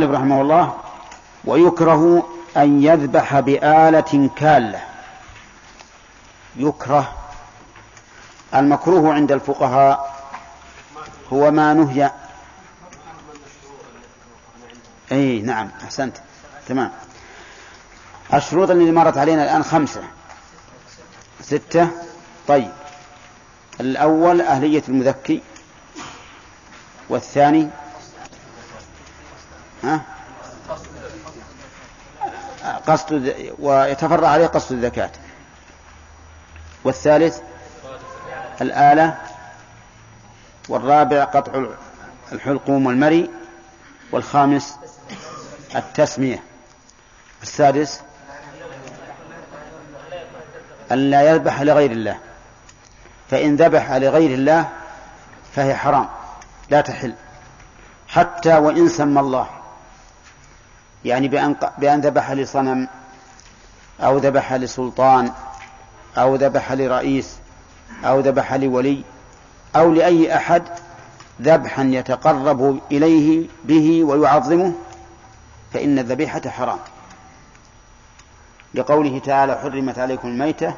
رحمه الله ويكره أن يذبح بآلة كالة. يكره. المكروه عند الفقهاء هو ما نهي. إي نعم أحسنت. تمام. الشروط اللي مرت علينا الآن خمسة. ستة. طيب. الأول أهلية المذكي والثاني ها؟ قصد ويتفرع عليه قصد الزكاة. والثالث الآلة والرابع قطع الحلقوم والمري والخامس التسمية. السادس أن لا يذبح لغير الله. فإن ذبح لغير الله فهي حرام لا تحل. حتى وإن سمى الله. يعني بأن, بأن ذبح لصنم أو ذبح لسلطان أو ذبح لرئيس أو ذبح لولي أو لأي أحد ذبحا يتقرب إليه به ويعظمه فإن الذبيحة حرام. لقوله تعالى حرمت عليكم الميتة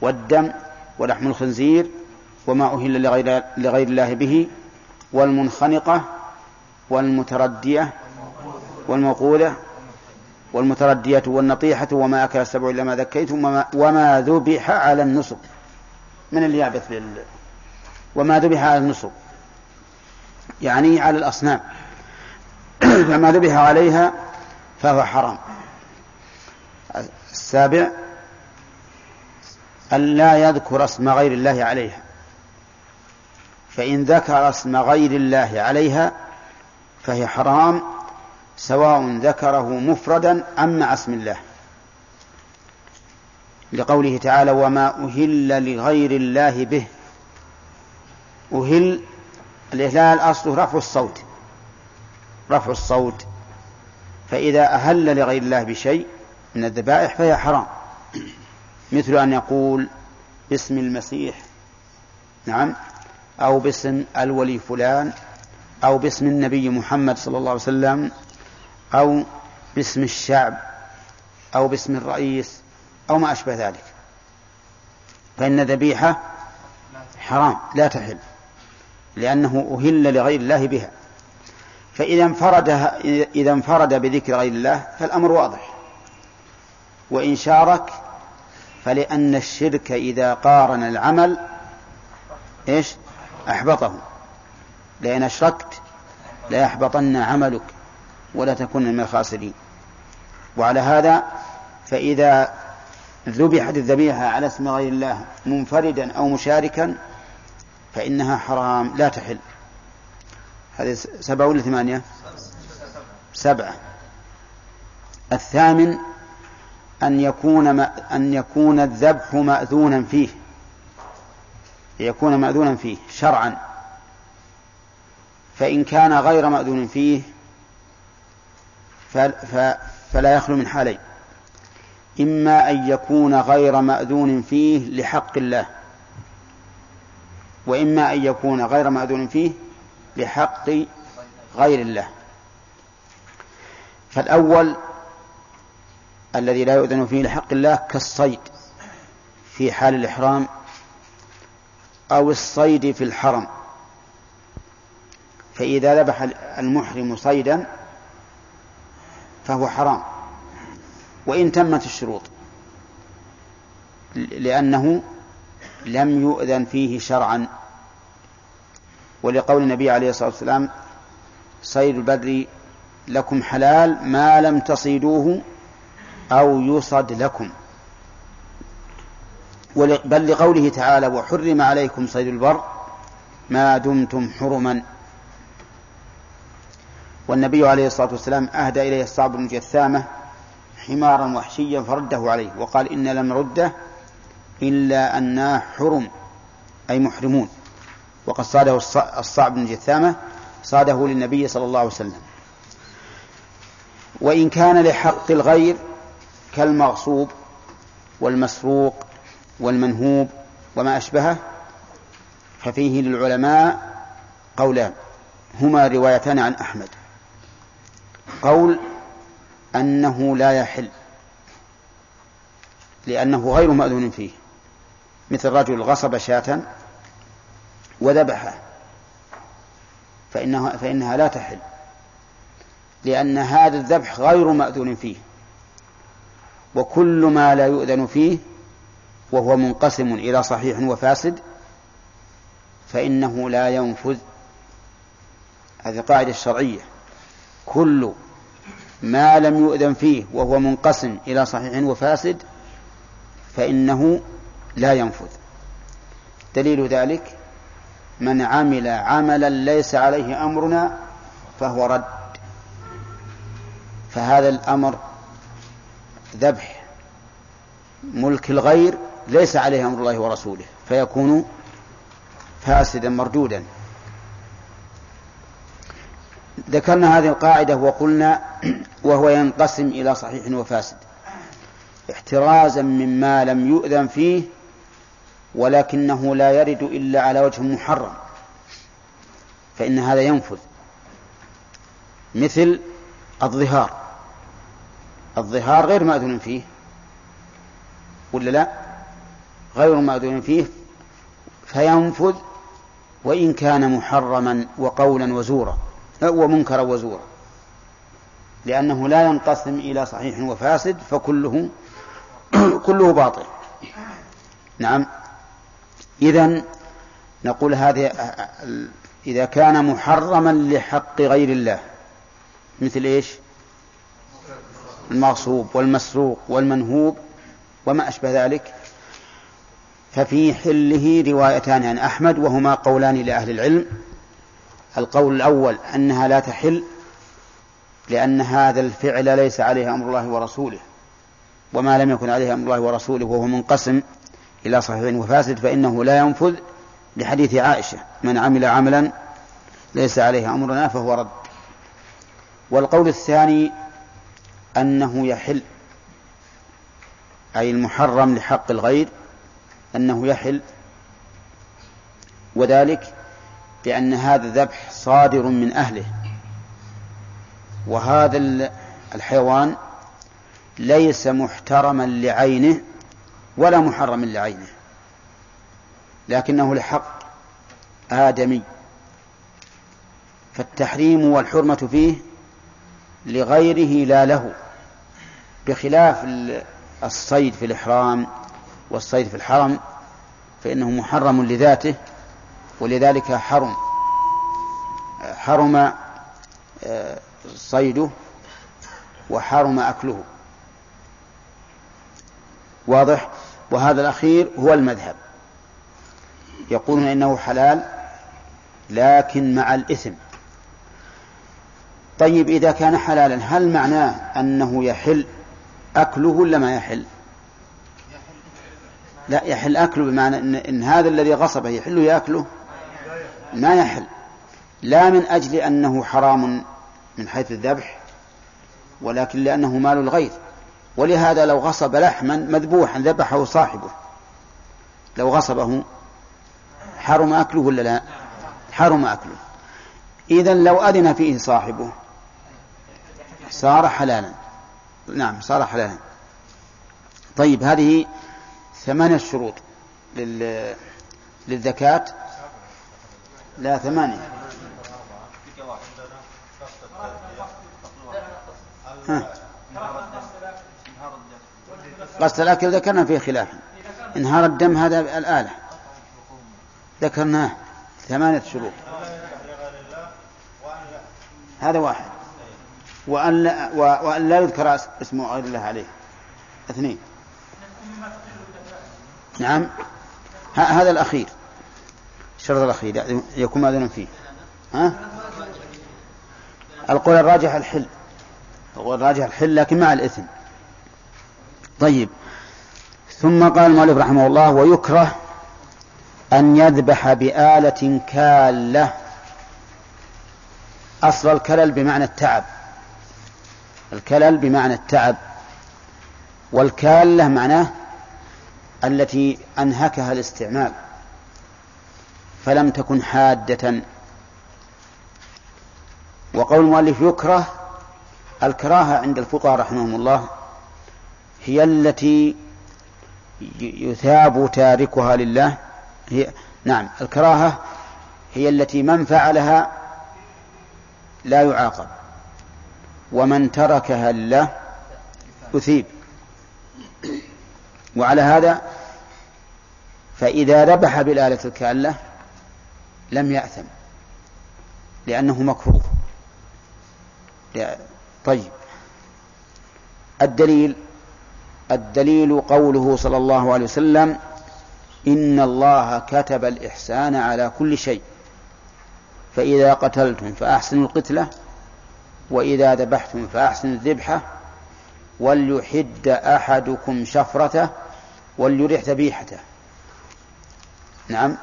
والدم ولحم الخنزير وما أهل لغير, لغير الله به والمنخنقة والمتردية والموقولة والمتردية والنطيحة وما أكل السبع إلا ما ذكيتم وما, وما ذبح على النصب من اللي يعبث بال وما ذبح على النصب يعني على الأصنام. فما ذبح عليها فهو حرام. السابع أن لا يذكر اسم غير الله عليها. فإن ذكر اسم غير الله عليها فهي حرام. سواء ذكره مفردا أم مع اسم الله. لقوله تعالى وما أهل لغير الله به. أهل الإهلال أصله رفع الصوت. رفع الصوت. فإذا أهل لغير الله بشيء من الذبائح فهي حرام. مثل أن يقول باسم المسيح. نعم. أو باسم الولي فلان. أو باسم النبي محمد صلى الله عليه وسلم. أو باسم الشعب أو باسم الرئيس أو ما أشبه ذلك. فإن ذبيحة حرام لا تحل لأنه أهل لغير الله بها. فإذا انفرد إذا انفرد بذكر غير الله فالأمر واضح. وإن شارك فلأن الشرك إذا قارن العمل إيش؟ أحبطه. لئن أشركت ليحبطن عملك. ولا تكون من الخاسرين. وعلى هذا فإذا ذبحت الذبيحة على اسم غير الله منفردا أو مشاركا فإنها حرام لا تحل. هذه سبعة ولا ثمانية؟ سبعة. الثامن أن يكون أن يكون الذبح مأذونا فيه. يكون مأذونا فيه شرعا. فإن كان غير مأذون فيه فلا يخلو من حالين. إما أن يكون غير مأذون فيه لحق الله وإما أن يكون غير مأذون فيه لحق غير الله. فالأول الذي لا يؤذن فيه لحق الله كالصيد في حال الإحرام أو الصيد في الحرم. فإذا ذبح المحرم صيدا فهو حرام. وإن تمت الشروط لأنه لم يؤذن فيه شرعا. ولقول النبي عليه الصلاة والسلام صيد البدر لكم حلال ما لم تصيدوه أو يصد لكم. بل لقوله تعالى وحرم عليكم صيد البر ما دمتم حرما. والنبي عليه الصلاة والسلام أهدى إليه الصعب بن جثامة حمارا وحشيا فرده عليه وقال إن لم نرده إلا أنا حرم أي محرمون. وقد صاده الصعب بن جثامة صاده للنبي صلى الله عليه وسلم. وإن كان لحق الغير كالمغصوب والمسروق والمنهوب وما أشبهه ففيه للعلماء قولان هما روايتان عن أحمد. قول أنه لا يحل لأنه غير مأذون فيه مثل رجل غصب شاة وذبحه فإنها, فإنها لا تحل لأن هذا الذبح غير مأذون فيه وكل ما لا يؤذن فيه وهو منقسم إلى صحيح وفاسد فإنه لا ينفذ هذه قاعدة شرعية كل ما لم يؤذن فيه وهو منقسم إلى صحيح وفاسد فإنه لا ينفذ. دليل ذلك من عمل عملا ليس عليه أمرنا فهو رد. فهذا الأمر ذبح ملك الغير ليس عليه أمر الله ورسوله فيكون فاسدا مردودا. ذكرنا هذه القاعدة وقلنا وهو ينقسم إلى صحيح وفاسد. احترازا مما لم يؤذن فيه ولكنه لا يرد إلا على وجه محرم. فإن هذا ينفذ. مثل الظهار. الظهار غير مأذون فيه. ولا لا؟ غير مأذون فيه. فينفذ وإن كان محرما وقولا وزورا. ومنكرا وزورا لأنه لا ينقسم إلى صحيح وفاسد فكله كله باطل. نعم. إذا نقول هذه إذا كان محرما لحق غير الله مثل إيش؟ المغصوب والمسروق والمنهوب وما أشبه ذلك. ففي حله روايتان عن أحمد وهما قولان لأهل العلم. القول الأول أنها لا تحل لأن هذا الفعل ليس عليه أمر الله ورسوله وما لم يكن عليه أمر الله ورسوله وهو منقسم إلى صحيح وفاسد فإنه لا ينفذ لحديث عائشة من عمل عملا ليس عليه أمرنا فهو رد. والقول الثاني أنه يحل أي المحرم لحق الغير أنه يحل وذلك بأن هذا الذبح صادر من أهله. وهذا الحيوان ليس محترما لعينه ولا محرما لعينه لكنه لحق آدمي. فالتحريم والحرمة فيه لغيره لا له بخلاف الصيد في الإحرام والصيد في الحرم فإنه محرم لذاته ولذلك حرم. حرم آه، صيده وحرم أكله. واضح؟ وهذا الأخير هو المذهب. يقولون إنه حلال لكن مع الإثم. طيب إذا كان حلالا هل معناه أنه يحل أكله ولا ما يحل؟ لا يحل أكله بمعنى إن, إن هذا الذي غصبه يحل يأكله ما يحل. لا من أجل أنه حرام من حيث الذبح ولكن لأنه مال الغير. ولهذا لو غصب لحما مذبوحا ذبحه صاحبه. لو غصبه حرم أكله ولا لا؟ حرم أكله. إذا لو أذن فيه صاحبه صار حلالا. نعم صار حلالا. طيب هذه ثمانية شروط لل... للزكاة. لا ثمانية. غسل الأكل ذكرنا فيه خلاف انهار الدم هذا الآلة. ذكرناه. ثمانية شروط. هذا واحد. وأن لا, يذكر اسم غير الله عليه. اثنين. نعم. هذا الأخير. الشرط الأخير يكون ماذن فيه. ها؟ القول الراجح الحل. القول الراجح الحل لكن مع الإثم. طيب. ثم قال المؤلف رحمه الله ويكره أن يذبح بآلة كالة. أصل الكلل بمعنى التعب. الكلل بمعنى التعب. والكالة معناه التي أنهكها الاستعمال. فلم تكن حادة. وقول المؤلف يكره الكراهة عند الفقهاء رحمهم الله هي التي يثاب تاركها لله. هي نعم الكراهة هي التي من فعلها لا يعاقب ومن تركها لله يثيب. وعلى هذا فإذا ذبح بالآلة الكالة لم يأثم. لأنه مكروه. طيب. الدليل الدليل قوله صلى الله عليه وسلم إن الله كتب الإحسان على كل شيء. فإذا قتلتم فأحسنوا القتلة وإذا ذبحتم فأحسنوا الذبحة وليحد أحدكم شفرته وليرح ذبيحته. نعم.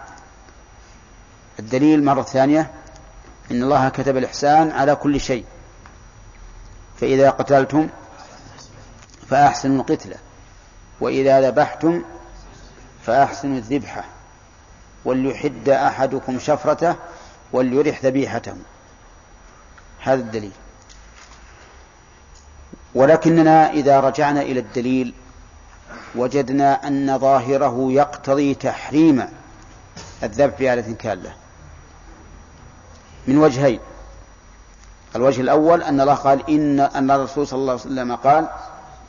الدليل مرة ثانية إن الله كتب الإحسان على كل شيء. فإذا قتلتم فأحسنوا القتلة وإذا ذبحتم فأحسنوا الذبحة وليحد أحدكم شفرته وليرح ذبيحته. هذا الدليل. ولكننا إذا رجعنا إلى الدليل وجدنا أن ظاهره يقتضي تحريم الذبح بآلة كالة من وجهين. الوجه الأول أن الله قال إن أن الرسول صلى الله عليه وسلم قال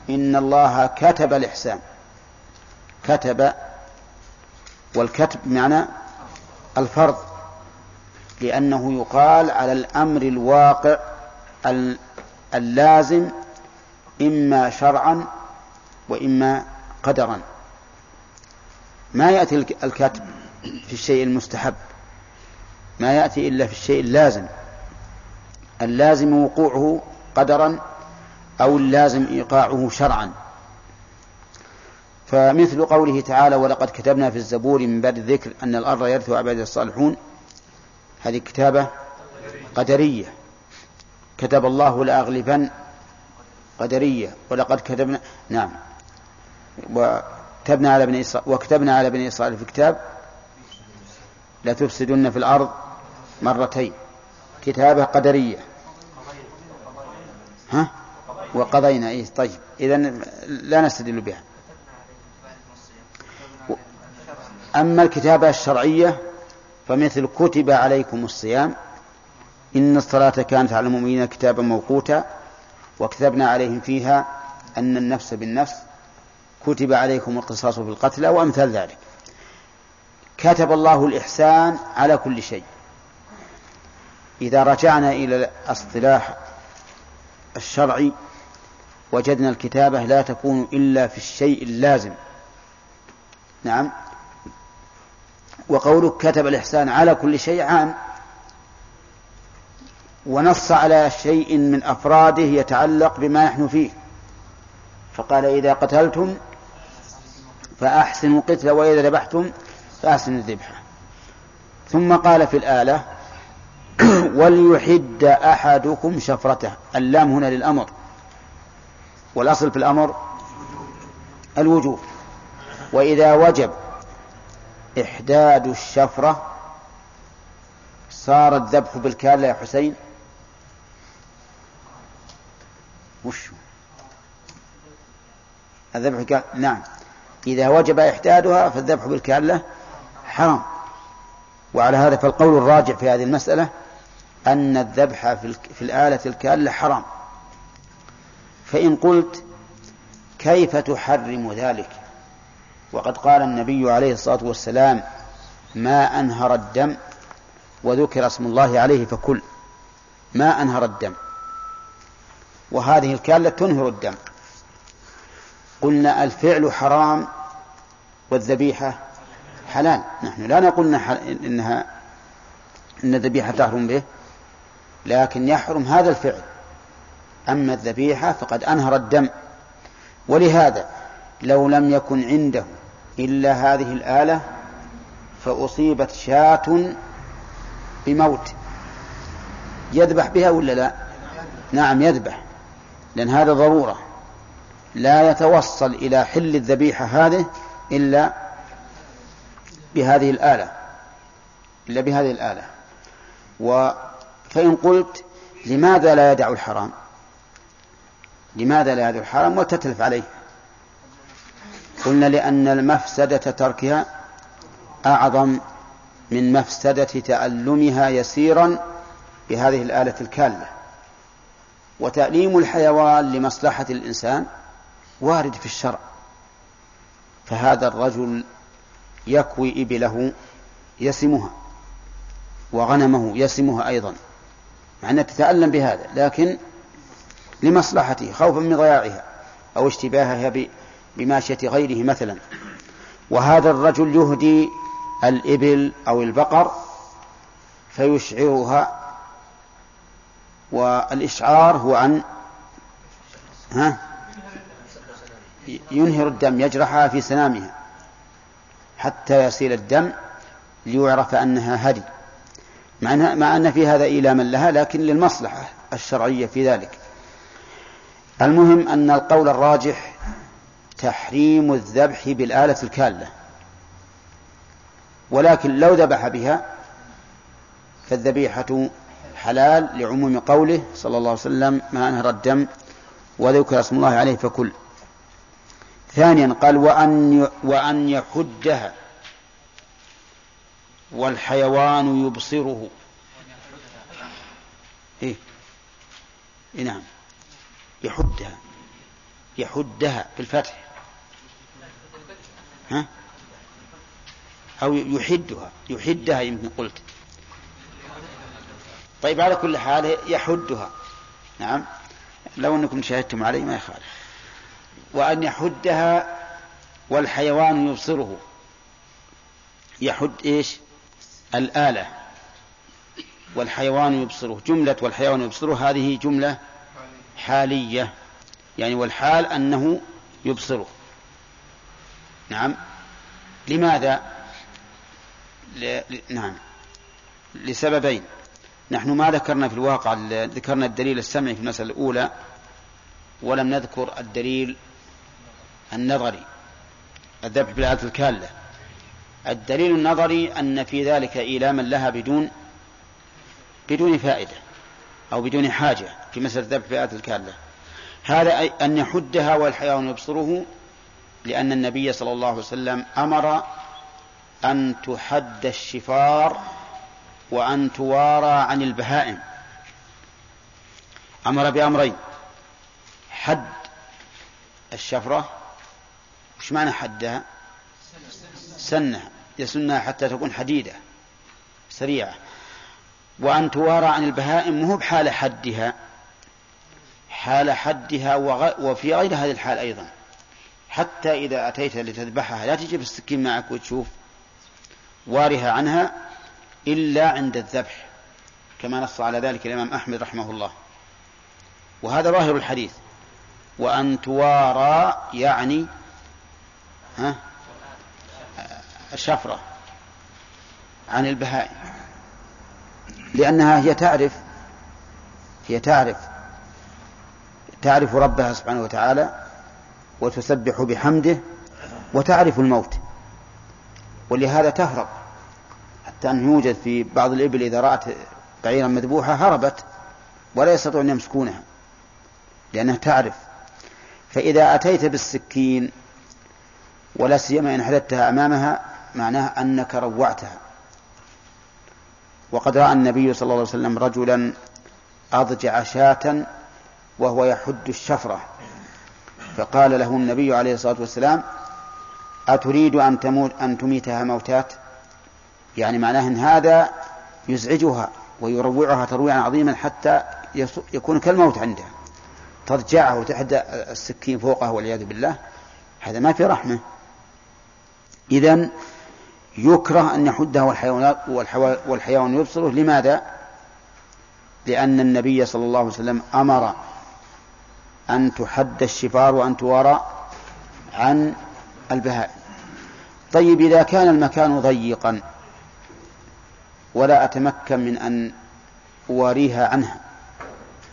إن الله كتب الإحسان. كتب والكتب معنى الفرض لأنه يقال على الأمر الواقع اللازم إما شرعا وإما قدرا. ما يأتي الكتب في الشيء المستحب. ما يأتي إلا في الشيء اللازم. اللازم وقوعه قدرا أو اللازم إيقاعه شرعا. فمثل قوله تعالى ولقد كتبنا في الزبور من بعد الذكر أن الأرض يرثها عباد الصالحون هذه كتابة قدرية. كتب الله لأغلبن قدرية. ولقد كتبنا نعم. وكتبنا على بني إسرائيل وكتبنا على بني إسرائيل في كتاب لا تفسدن في الأرض مرتين. كتابة قدرية. ها؟ وقضينا إيه طيب. إذا لا نستدل بها. أما الكتابة الشرعية فمثل كتب عليكم الصيام إن الصلاة كانت على المؤمنين كتابا موقوتا وكتبنا عليهم فيها أن النفس بالنفس كتب عليكم القصاص في القتلى وأمثال ذلك. كتب الله الإحسان على كل شيء. إذا رجعنا إلى الاصطلاح الشرعي وجدنا الكتابة لا تكون إلا في الشيء اللازم. نعم. وقولك كتب الإحسان على كل شيء عام ونص على شيء من أفراده يتعلق بما نحن فيه. فقال إذا قتلتم فأحسنوا القتل وإذا ذبحتم فأحسنوا الذبحة ثم قال في الآلة وليحد أحدكم شفرته. اللام هنا للأمر. والأصل في الأمر الوجوب. وإذا وجب إحداد الشفرة صار الذبح بالكالة يا حسين. وش؟ الذبح قال نعم. إذا وجب إحدادها فالذبح بالكالة حرام. وعلى هذا فالقول الراجع في هذه المسألة أن الذبح في الآلة الكالة حرام. فإن قلت كيف تحرم ذلك؟ وقد قال النبي عليه الصلاة والسلام ما أنهر الدم وذكر اسم الله عليه فكل. ما أنهر الدم. وهذه الكالة تنهر الدم. قلنا الفعل حرام والذبيحة حلال. نحن لا نقول إنها إن الذبيحة تحرم به. لكن يحرم هذا الفعل. أما الذبيحة فقد أنهر الدم. ولهذا لو لم يكن عنده إلا هذه الآلة فأصيبت شاة بموت. يذبح بها ولا لا؟ نعم يذبح. لأن هذا ضرورة. لا يتوصل إلى حل الذبيحة هذه إلا بهذه الآلة. إلا بهذه الآلة. و فإن قلت لماذا لا يدع الحرام؟ لماذا لا يدعو الحرام وتتلف عليه. قلنا لأن المفسدة تركها أعظم من مفسدة تألمها يسيرا بهذه الآلة الكالة. وتأليم الحيوان لمصلحة الإنسان وارد في الشرع. فهذا الرجل يكوي إبله يسمها وغنمه يسمها أيضا. مع أنها تتألم بهذا لكن لمصلحته خوفا من ضياعها أو اشتباهها بماشية غيره مثلا. وهذا الرجل يهدي الإبل أو البقر فيشعرها والإشعار هو أن ها؟ ينهر الدم يجرحها في سنامها حتى يسيل الدم ليعرف أنها هدي. مع أن في هذا إيلاما لها لكن للمصلحة الشرعية في ذلك. المهم أن القول الراجح تحريم الذبح بالآلة الكالة. ولكن لو ذبح بها فالذبيحة حلال لعموم قوله صلى الله عليه وسلم ما أنهر الدم وذكر اسم الله عليه فكل ثانيا قال وأن وأن يحدها والحيوان يبصره. إيه؟, إيه نعم. يحدها. يحدها بالفتح ها؟ أو يحدها. يحدها يمكن قلت. طيب على كل حال يحدها. نعم. لو أنكم شاهدتم علي ما يخالف. وأن يحدها والحيوان يبصره. يحد إيش؟ الآلة والحيوان يبصره. جملة والحيوان يبصره هذه جملة حالية. يعني والحال أنه يبصره. نعم. لماذا؟ ل... نعم. لسببين. نحن ما ذكرنا في الواقع ذكرنا الدليل السمعي في المسألة الأولى ولم نذكر الدليل النظري الذبح بالآلة الكالة. الدليل النظري أن في ذلك إيلاما لها بدون بدون فائدة أو بدون حاجة في مسألة الذبح بالآلة الكالة هذا أن يحدها والحيوان يبصره لأن النبي صلى الله عليه وسلم أمر أن تحد الشفار وأن توارى عن البهائم. أمر بأمرين حد الشفرة وش معنى حدها؟ سنها يسنها حتى تكون حديدة سريعة. وأن توارى عن البهائم مو بحال حدها حال حدها وفي غير هذه الحال أيضا. حتى إذا أتيت لتذبحها لا تجيب السكين معك وتشوف وارها عنها إلا عند الذبح كما نص على ذلك الإمام أحمد رحمه الله. وهذا ظاهر الحديث. وأن توارى يعني ها؟ الشفرة عن البهائم. لأنها هي تعرف هي تعرف تعرف ربها سبحانه وتعالى وتسبح بحمده وتعرف الموت. ولهذا تهرب. حتى أن يوجد في بعض الإبل إذا رأت بعيرا مذبوحة هربت ولا يستطيع أن يمسكونها لأنها تعرف. فإذا أتيت بالسكين ولا سيما إن حدثتها أمامها معناه أنك روعتها. وقد رأى النبي صلى الله عليه وسلم رجلا أضجع شاة وهو يحد الشفرة. فقال له النبي عليه الصلاة والسلام أتريد أن تموت أن تميتها موتات؟ يعني معناه أن هذا يزعجها ويروعها ترويعا عظيما حتى يكون كالموت عندها تضجعه وتحدى السكين فوقه والعياذ بالله هذا ما في رحمة. إذا يكره أن يحدها والحيوان, والحيوان يبصره لماذا؟ لأن النبي صلى الله عليه وسلم أمر أن تحد الشفار وأن توارى عن البهائم طيب إذا كان المكان ضيقا ولا أتمكن من أن أواريها عنها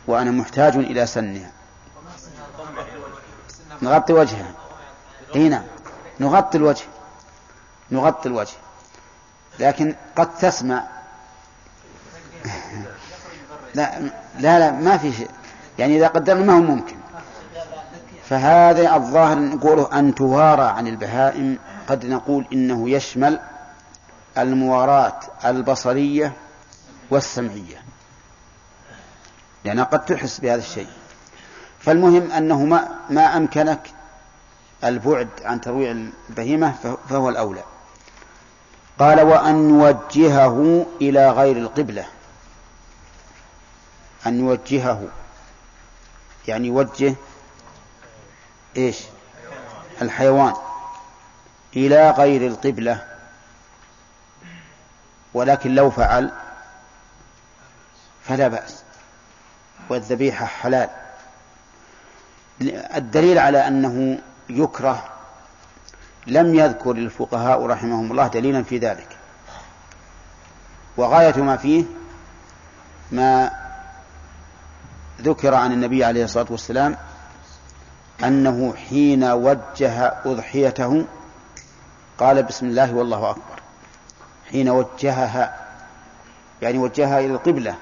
وأنا محتاج إلى سنها نغطي وجهها هنا نعم. نغطي الوجه نغطي الوجه. لكن قد تسمع. لا لا لا ما في شيء. يعني إذا قدرنا ما هو ممكن. فهذا الظاهر نقوله أن توارى عن البهائم قد نقول إنه يشمل المواراة البصرية والسمعية. لأنها قد تحس بهذا الشيء. فالمهم أنه ما, ما أمكنك البعد عن ترويع البهيمة فهو الأولى. قال وأن نوجهه إلى غير القبلة. أن نوجهه يعني يوجه إيش؟ الحيوان إلى غير القبلة. ولكن لو فعل فلا بأس. والذبيحة حلال. الدليل على أنه يكره لم يذكر الفقهاء رحمهم الله دليلا في ذلك. وغاية ما فيه ما ذكر عن النبي عليه الصلاة والسلام أنه حين وجه أضحيته قال بسم الله والله أكبر. حين وجهها يعني وجهها إلى القبلة.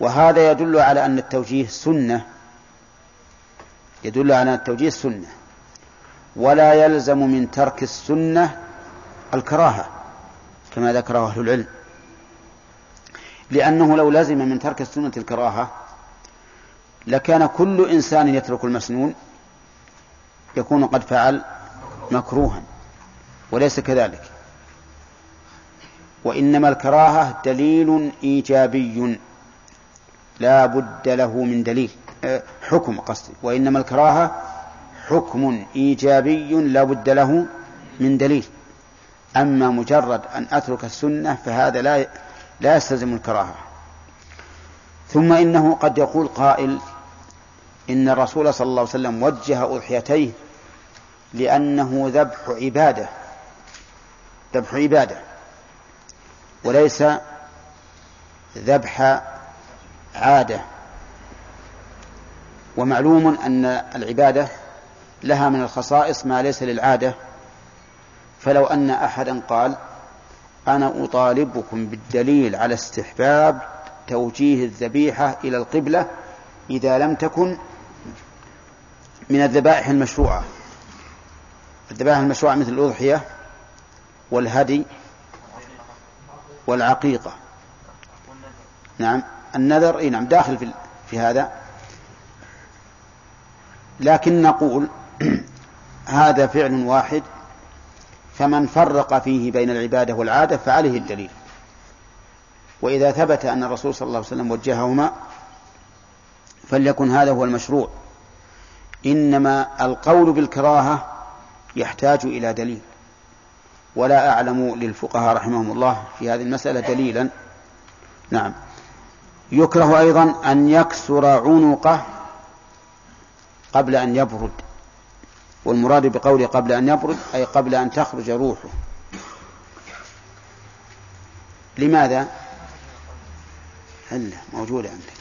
وهذا يدل على أن التوجيه سنة. يدل على أن التوجيه سنة. ولا يلزم من ترك السنة الكراهة كما ذكره أهل العلم. لأنه لو لزم من ترك السنة الكراهة لكان كل إنسان يترك المسنون يكون قد فعل مكروها وليس كذلك. وإنما الكراهة دليل إيجابي لا بد له من دليل أه، حكم قصدي. وإنما الكراهة حكم إيجابي لا بد له من دليل. أما مجرد أن أترك السنة فهذا لا لا يستلزم الكراهة. ثم إنه قد يقول قائل إن الرسول صلى الله عليه وسلم وجه أضحيتيه لأنه ذبح عبادة ذبح عبادة وليس ذبح عادة. ومعلوم أن العبادة لها من الخصائص ما ليس للعادة. فلو أن أحدا قال أنا أطالبكم بالدليل على استحباب توجيه الذبيحة إلى القبلة إذا لم تكن من الذبائح المشروعة. الذبائح المشروعة مثل الأضحية والهدي والعقيقة. نعم النذر إي نعم داخل في, في هذا. لكن نقول هذا فعل واحد فمن فرق فيه بين العبادة والعادة فعليه الدليل. وإذا ثبت أن الرسول صلى الله عليه وسلم وجههما فليكن هذا هو المشروع. إنما القول بالكراهة يحتاج إلى دليل. ولا أعلم للفقهاء رحمهم الله في هذه المسألة دليلا. نعم. يكره أيضا أن يكسر عنقه قبل أن يبرد. والمراد بقوله قبل أن يبرد أي قبل أن تخرج روحه. لماذا؟ هلا موجودة عندك.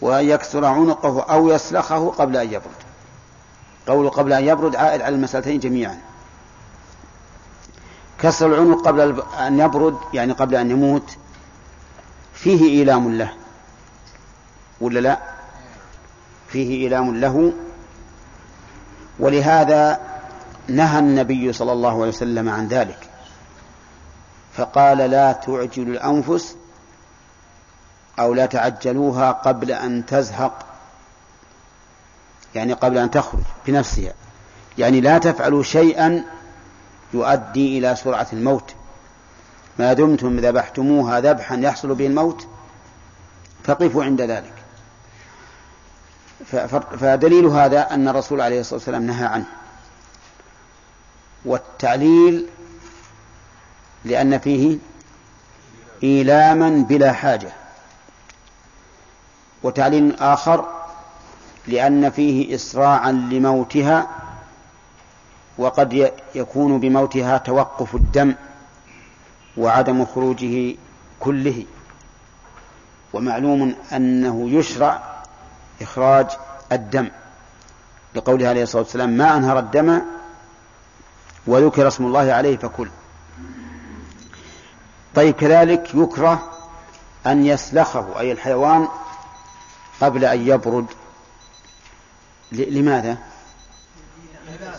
وأن يكسر عنقه أو يسلخه قبل أن يبرد. قوله قبل أن يبرد عائد على المسألتين جميعا. كسر العنق قبل أن يبرد يعني قبل أن يموت فيه إيلام له. ولا لا؟ فيه إيلام له. ولهذا نهى النبي صلى الله عليه وسلم عن ذلك. فقال لا تعجل الأنفس أو لا تعجلوها قبل أن تزهق يعني قبل أن تخرج بنفسها. يعني لا تفعلوا شيئا يؤدي إلى سرعة الموت. ما دمتم ذبحتموها ذبحا يحصل به الموت فقفوا عند ذلك. فدليل هذا أن الرسول عليه الصلاة والسلام نهى عنه. والتعليل لأن فيه إيلاما بلا حاجة. وتعليل آخر لأن فيه إسراعا لموتها وقد يكون بموتها توقف الدم وعدم خروجه كله. ومعلوم أنه يشرع إخراج الدم. لقوله عليه الصلاة والسلام ما أنهر الدم وذكر اسم الله عليه فكل. طيب كذلك يكره أن يسلخه أي الحيوان قبل أن يبرد. لماذا؟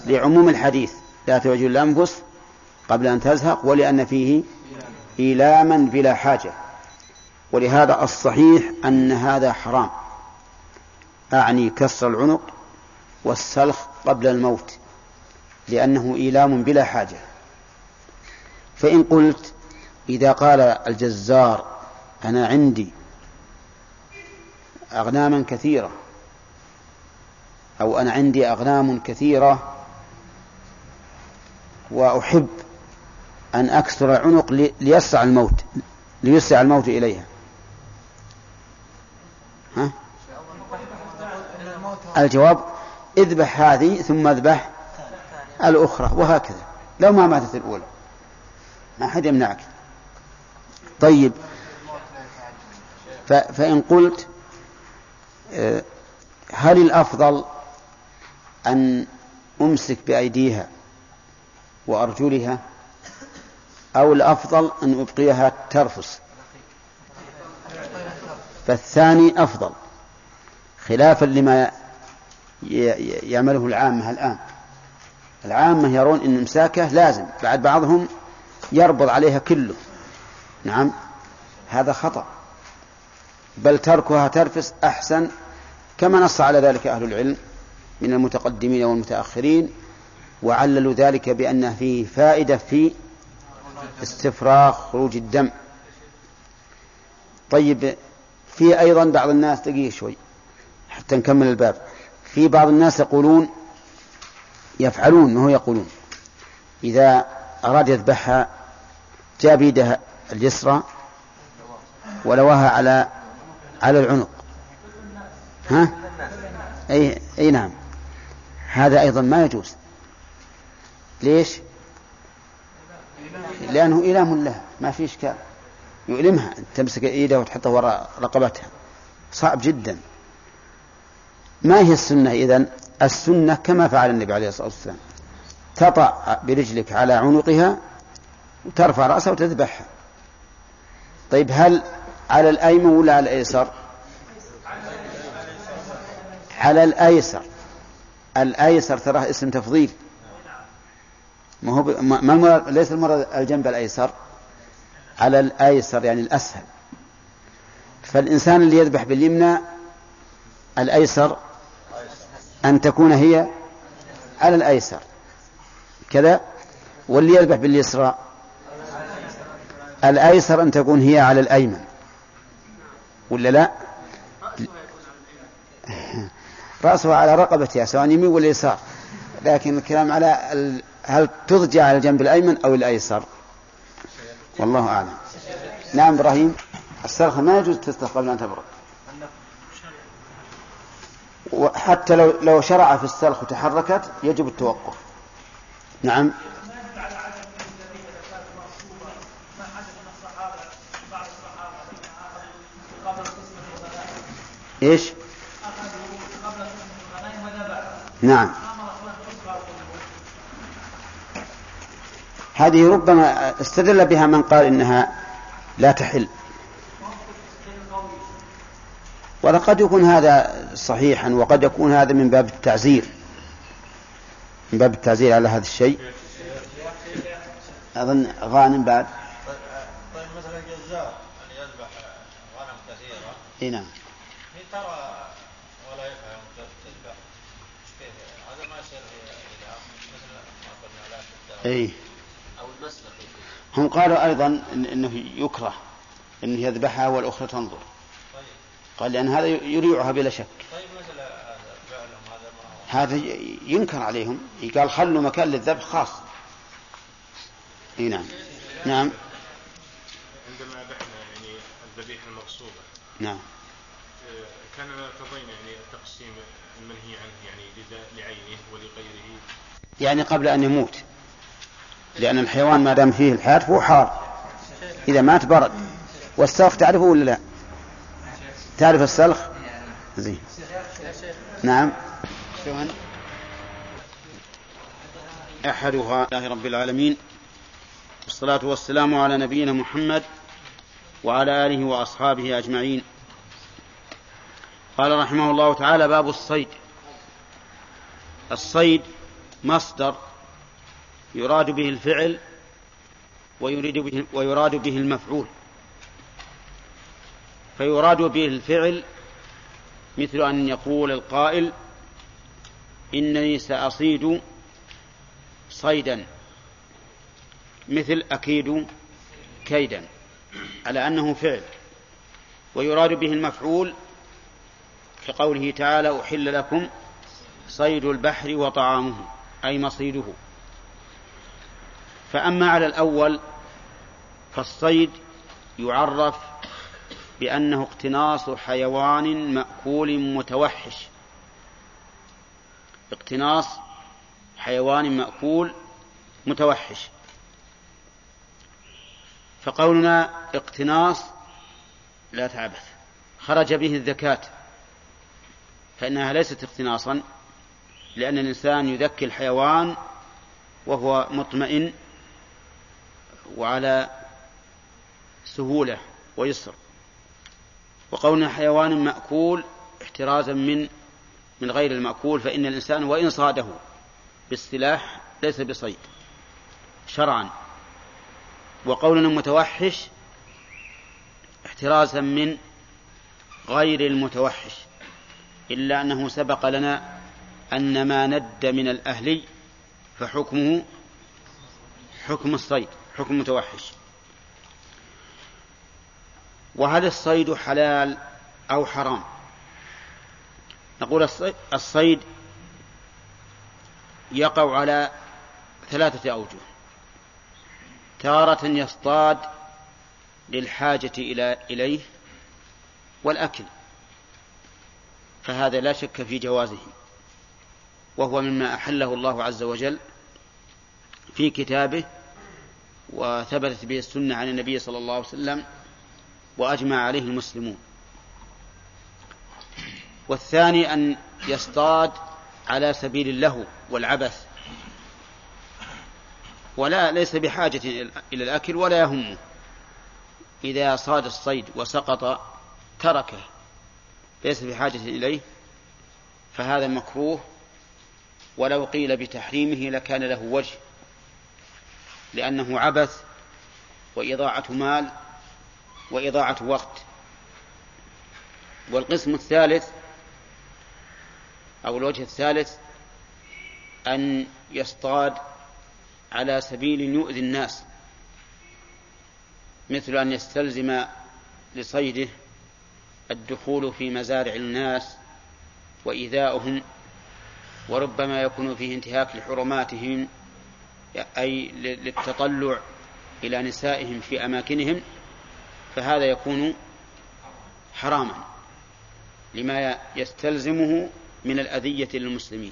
لعموم الحديث. لا توجه الأنفس قبل أن تزهق ولأن فيه إيلاما بلا حاجة. ولهذا الصحيح أن هذا حرام. أعني كسر العنق والسلخ قبل الموت لأنه إيلام بلا حاجة فإن قلت إذا قال الجزار أنا عندي أغناما كثيرة أو أنا عندي أغنام كثيرة وأحب أن أكسر العنق ليسرع الموت ليسرع الموت إليها ها؟ الجواب اذبح هذه ثم اذبح الأخرى وهكذا. لو ما ماتت الأولى. ما حد يمنعك. طيب. فإن قلت آه، هل الأفضل أن أمسك بأيديها وأرجلها أو الأفضل أن أبقيها ترفس؟ فالثاني أفضل خلافا لما يعمله العامة الآن. العامة يرون أن إمساكه لازم. بعد بعضهم يربض عليها كله. نعم. هذا خطأ. بل تركها ترفس أحسن كما نص على ذلك أهل العلم من المتقدمين والمتأخرين وعللوا ذلك بأن فيه فائدة في استفراغ خروج الدم. طيب في أيضا بعض الناس دقيقة شوي حتى نكمل الباب. في بعض الناس يقولون يفعلون ما هو يقولون. إذا أراد يذبحها جاب يده اليسرى ولواها على على العنق. ها؟ أي, أي نعم. هذا أيضا ما يجوز. ليش؟ لأنه إلام له ما في إشكال. يؤلمها. تمسك إيده وتحطه وراء رقبتها. صعب جدا. ما هي السنة إذن؟ السنة كما فعل النبي عليه الصلاة والسلام. تطع برجلك على عنقها وترفع رأسها وتذبحها. طيب هل على الأيمن ولا على الأيسر؟ على الأيسر. الأيسر تراه اسم تفضيل. ما هو ب... ما المراد؟ ليس المراد الجنب الأيسر. على الأيسر يعني الأسهل. فالإنسان اللي يذبح باليمنى الأيسر أن تكون هي على الأيسر. كذا؟ واللي يذبح باليسرى. الأيسر أن تكون هي على الأيمن. ولا لا؟ رأسها على رقبتها سواء يمين ولا يسار. لكن الكلام على هل تضجع على الجنب الأيمن أو الأيسر؟ والله أعلم. نعم إبراهيم السلخة ما يجوز تستخدم قبل أن تبرد. وحتى لو لو شرع في السلخ وتحركت يجب التوقف. نعم. إيش؟ نعم. هذه ربما استدل بها من قال إنها لا تحل. وقد يكون هذا صحيحا وقد يكون هذا من باب التعزير. من باب التعزير على هذا الشيء. أظن غانم بعد. طيب مثلا الجزار اللي يذبح غنم كثيرة. إي نعم. ترى ولا يفهم تذبح. هذا ما يصير مثل ما قلنا لا إي. أو المسلك هم قالوا أيضا إن إنه يكره انه يذبحها والأخرى تنظر. قال لأن هذا يريعها بلا شك. طيب هذا ينكر عليهم. قال خلوا مكان للذبح خاص. إي نعم. نعم. عندما ذبحنا يعني الذبيحة المغصوبة نعم. كان تضين يعني تقسيم المنهي عنه يعني لعينه ولغيره. يعني قبل أن يموت. لأن الحيوان ما دام فيه الحياة فهو حار. إذا مات برد. والسلخ تعرفه ولا لا؟ تعرف السلخ؟ زين. نعم؟ أحدها الله رب العالمين. والصلاة والسلام على نبينا محمد وعلى آله وأصحابه أجمعين. قال رحمه الله تعالى باب الصيد. الصيد مصدر يراد به الفعل ويريد به ويراد به المفعول. فيراد به الفعل مثل أن يقول القائل إنني سأصيد صيدا مثل أكيد كيدا على أنه فعل. ويراد به المفعول كقوله تعالى أحل لكم صيد البحر وطعامه أي مصيده. فأما على الأول فالصيد يعرف بأنه اقتناص حيوان مأكول متوحش. اقتناص حيوان مأكول متوحش. فقولنا اقتناص لا تعبث. خرج به الذكاة فإنها ليست اقتناصا لأن الإنسان يذكي الحيوان وهو مطمئن وعلى سهولة ويسر. وقولنا حيوان مأكول احترازا من من غير المأكول فإن الإنسان وإن صاده بالسلاح ليس بصيد شرعا. وقولنا متوحش احترازا من غير المتوحش إلا أنه سبق لنا أن ما ند من الأهلي فحكمه حكم الصيد حكم متوحش. وهل الصيد حلال أو حرام. نقول الصيد يقع على ثلاثة أوجه. تارة يصطاد للحاجة إلى إليه والأكل. فهذا لا شك في جوازه. وهو مما أحله الله عز وجل في كتابه وثبتت به السنة عن النبي صلى الله عليه وسلم وأجمع عليه المسلمون. والثاني أن يصطاد على سبيل اللهو والعبث. ولا ليس بحاجة إلى الأكل ولا يهمه. إذا صاد الصيد وسقط تركه ليس بحاجة إليه فهذا مكروه. ولو قيل بتحريمه لكان له وجه لأنه عبث وإضاعة مال وإضاعة وقت. والقسم الثالث أو الوجه الثالث أن يصطاد على سبيل يؤذي الناس. مثل أن يستلزم لصيده الدخول في مزارع الناس وإيذاؤهم وربما يكون فيه انتهاك لحرماتهم أي للتطلع إلى نسائهم في أماكنهم. فهذا يكون حراما لما يستلزمه من الأذية للمسلمين.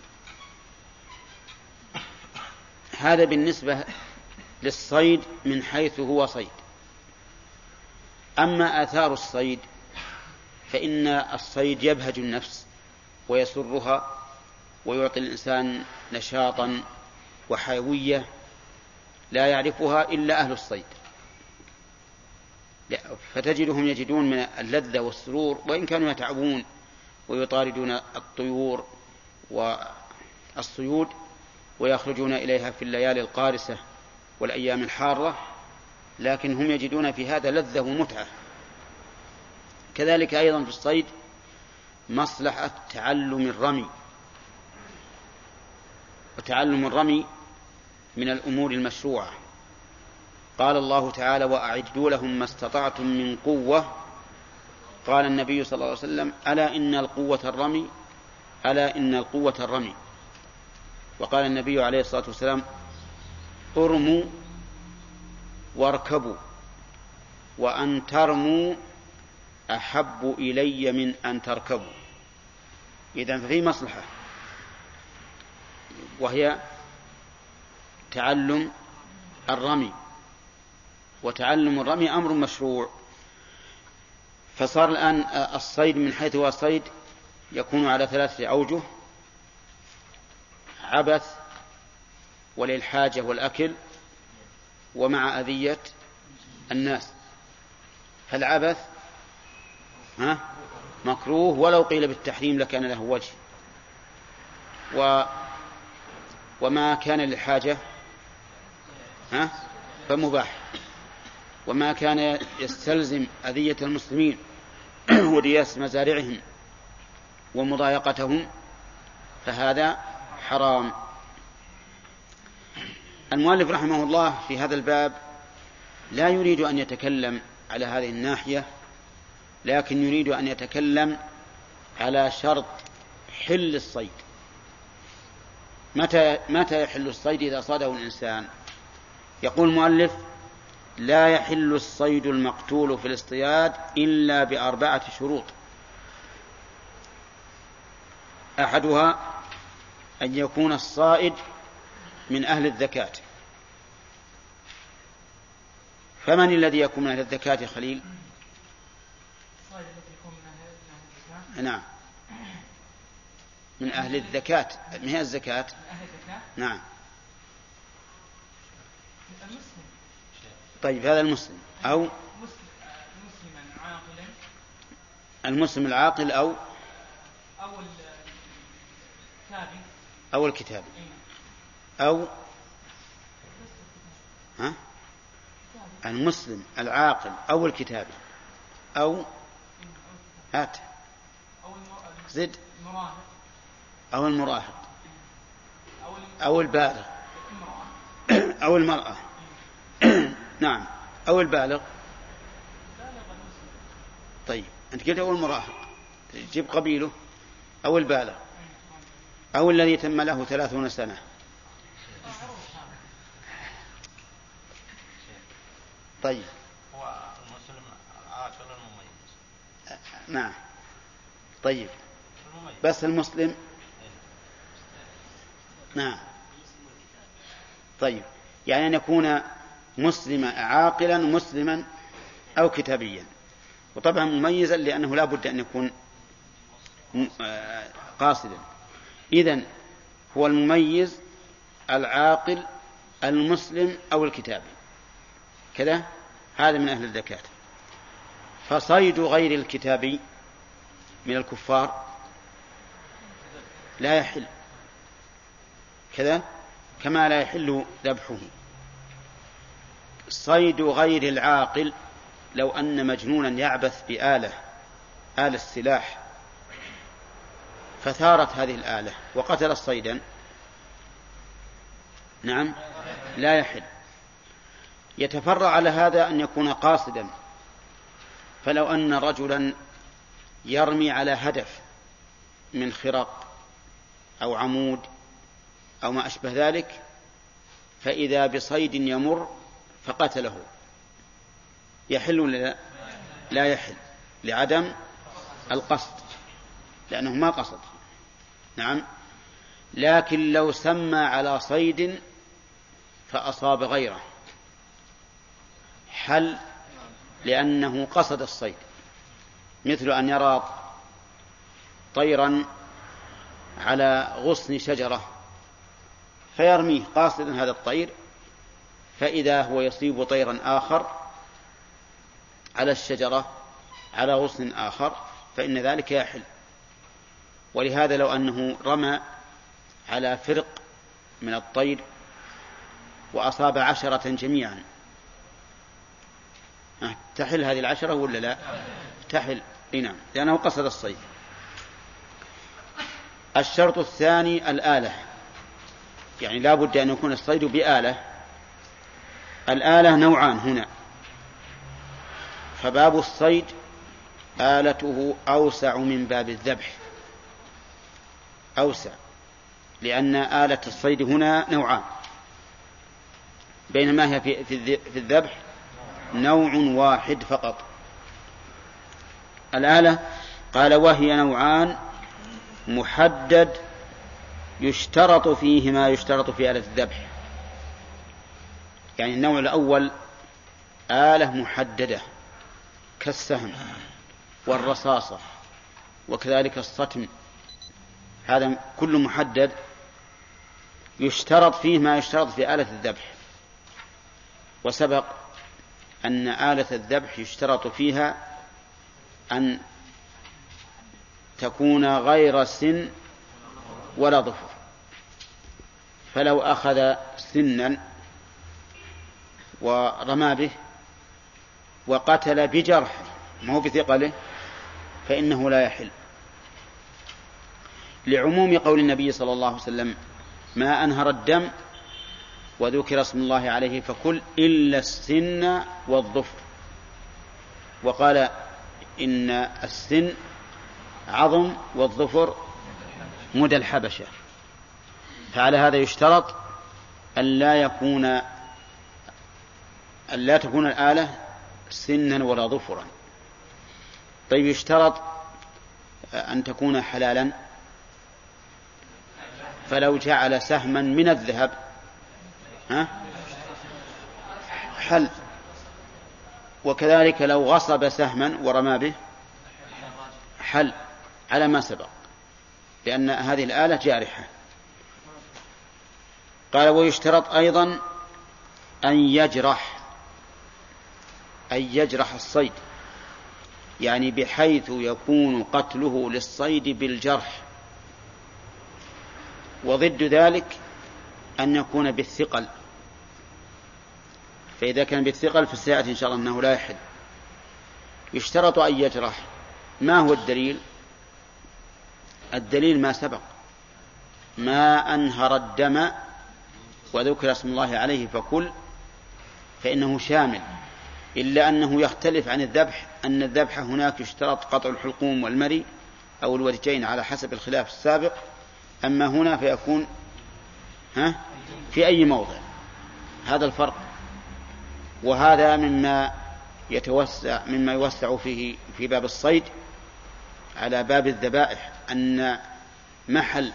هذا بالنسبة للصيد من حيث هو صيد. أما آثار الصيد فإن الصيد يبهج النفس ويسرها ويعطي الإنسان نشاطا وحيوية لا يعرفها إلا أهل الصيد. فتجدهم يجدون من اللذة والسرور وإن كانوا يتعبون ويطاردون الطيور والصيود ويخرجون إليها في الليالي القارسة والأيام الحارة لكن هم يجدون في هذا لذة ومتعة. كذلك أيضا في الصيد مصلحة تعلم الرمي. وتعلم الرمي من الأمور المشروعة. قال الله تعالى وأعدوا لهم ما استطعتم من قوة. قال النبي صلى الله عليه وسلم ألا إن القوة الرمي؟ ألا إن القوة الرمي؟ وقال النبي عليه الصلاة والسلام أرموا واركبوا وأن ترموا أحب إلي من أن تركبوا. إذا ففي مصلحة وهي تعلم الرمي. وتعلم الرمي أمر مشروع. فصار الآن الصيد من حيث هو الصيد يكون على ثلاثة أوجه عبث وللحاجة والأكل ومع أذية الناس. فالعبث ها مكروه ولو قيل بالتحريم لكان له وجه. وما كان للحاجة ها فمباح. وما كان يستلزم أذية المسلمين ورياس مزارعهم ومضايقتهم فهذا حرام. المؤلف رحمه الله في هذا الباب لا يريد أن يتكلم على هذه الناحية لكن يريد أن يتكلم على شرط حل الصيد. متى متى يحل الصيد إذا صاده الإنسان؟ يقول المؤلف لا يحل الصيد المقتول في الاصطياد إلا بأربعة شروط. أحدها أن يكون الصائد من أهل الذكاة فمن الذي يكون من أهل الذكاة يا خليل؟ نعم. من أهل الذكاة من هي الزكاة؟ نعم. المسلم. طيب هذا المسلم أو مسلما عاقلا المسلم العاقل أو أو الكتابي. أو الكتاب أي أو ها؟ المسلم العاقل أو الكتابي. أو هات. زد. أو المراهق. أو البالغ أو المرأة. نعم. أو البالغ. طيب أنت قلت أو المراهق جيب قبيله. أو البالغ. أو الذي تم له ثلاثون سنة. طيب. هو المسلم المميز نعم. طيب. بس المسلم. نعم. طيب. يعني أن يكون مسلما عاقلا مسلما أو كتابيا. وطبعا مميزا لأنه لا بد أن يكون قاصدا. إذا هو المميز العاقل المسلم أو الكتابي. كذا؟ هذا من أهل الزكاة. فصيد غير الكتابي من الكفار لا يحل. كذا؟ كما لا يحل ذبحه. صيد غير العاقل لو أن مجنونا يعبث بآلة آلة السلاح. فثارت هذه الآلة وقتل صيدا. نعم لا يحل. يتفرع على هذا أن يكون قاصدا. فلو أن رجلا يرمي على هدف من خرق أو عمود أو ما أشبه ذلك فإذا بصيد يمر فقتله يحل ولا لا؟ لا يحل لعدم القصد لأنه ما قصد. نعم. لكن لو سمى على صيد فأصاب غيره. حل لأنه قصد الصيد. مثل أن يرى طيرا على غصن شجرة فيرميه قاصدا هذا الطير فإذا هو يصيب طيرا آخر على الشجرة على غصن آخر فإن ذلك يحل. ولهذا لو أنه رمى على فرق من الطير وأصاب عشرة جميعا. تحل هذه العشرة ولا لا؟ تحل. نعم لأنه قصد الصيد. الشرط الثاني الآلة. يعني لا بد أن يكون الصيد بآلة الآلة نوعان هنا. فباب الصيد آلته أوسع من باب الذبح. أوسع لأن آلة الصيد هنا نوعان. بينما هي في في الذ- في الذبح نوع واحد فقط. الآلة قال وهي نوعان محدد يشترط فيه ما يشترط في آلة الذبح. يعني النوع الأول آلة محددة كالسهم والرصاصة وكذلك الصتم. هذا كل محدد يشترط فيه ما يشترط في آلة الذبح. وسبق أن آلة الذبح يشترط فيها أن تكون غير سن ولا ظفر. فلو أخذ سنا ورمى به وقتل بجرح ما هو بثقله فإنه لا يحل. لعموم قول النبي صلى الله عليه وسلم ما أنهر الدم وذكر اسم الله عليه فكل إلا السن والظفر. وقال إن السن عظم والظفر مدى الحبشة. فعلى هذا يشترط أن لا يكون أن لا تكون الآلة سنا ولا ظفرا. طيب يشترط أن تكون حلالا؟ فلو جعل سهما من الذهب ها؟ حل. وكذلك لو غصب سهما ورمى به حل. على ما سبق لأن هذه الآلة جارحة. قال ويشترط أيضا أن يجرح. أن يجرح الصيد. يعني بحيث يكون قتله للصيد بالجرح. وضد ذلك أن يكون بالثقل. فإذا كان بالثقل فسيأتي إن شاء الله أنه لا يحل. يشترط أن يجرح. ما هو الدليل؟ الدليل ما سبق. ما أنهر الدم وذكر اسم الله عليه فكل فإنه شامل. إلا أنه يختلف عن الذبح أن الذبح هناك يشترط قطع الحلقوم والمري أو الورجين على حسب الخلاف السابق أما هنا فيكون ها؟ في أي موضع. هذا الفرق. وهذا مما يتوسع مما يوسع فيه في باب الصيد على باب الذبائح أن محل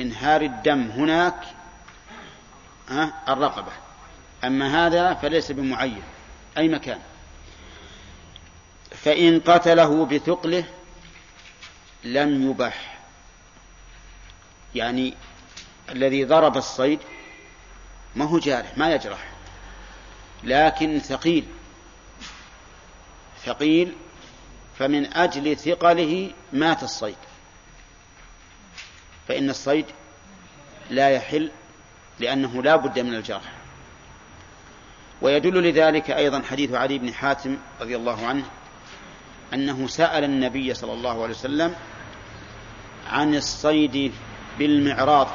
إنهار الدم هناك الرقبة. أما هذا فليس بمعين. أي مكان. فإن قتله بثقله لم يبح يعني الذي ضرب الصيد ما هو جارح ما يجرح. لكن ثقيل. ثقيل فمن أجل ثقله مات الصيد. فإن الصيد لا يحل لأنه لا بد من الجرح. ويدل لذلك أيضا حديث علي بن حاتم رضي الله عنه أنه سأل النبي صلى الله عليه وسلم عن الصيد بالمعراض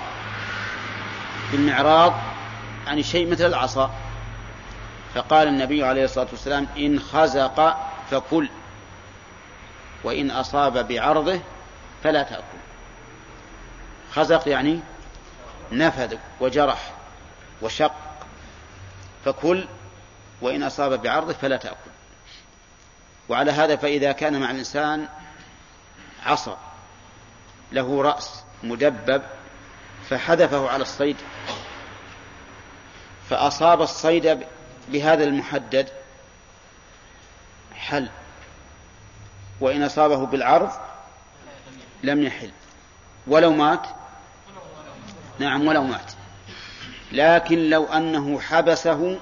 بالمعراض يعني شيء مثل العصا. فقال النبي عليه الصلاة والسلام إن خزق فكل وإن أصاب بعرضه فلا تأكل. خزق يعني نفذ وجرح وشق فكل وإن أصاب بعرضه فلا تأكل. وعلى هذا فإذا كان مع الإنسان عصا له رأس مدبب فحذفه على الصيد. فأصاب الصيد بهذا المحدد حل. وإن أصابه بالعرض لم يحل. ولو مات؟ نعم ولو مات. لكن لو أنه حبسه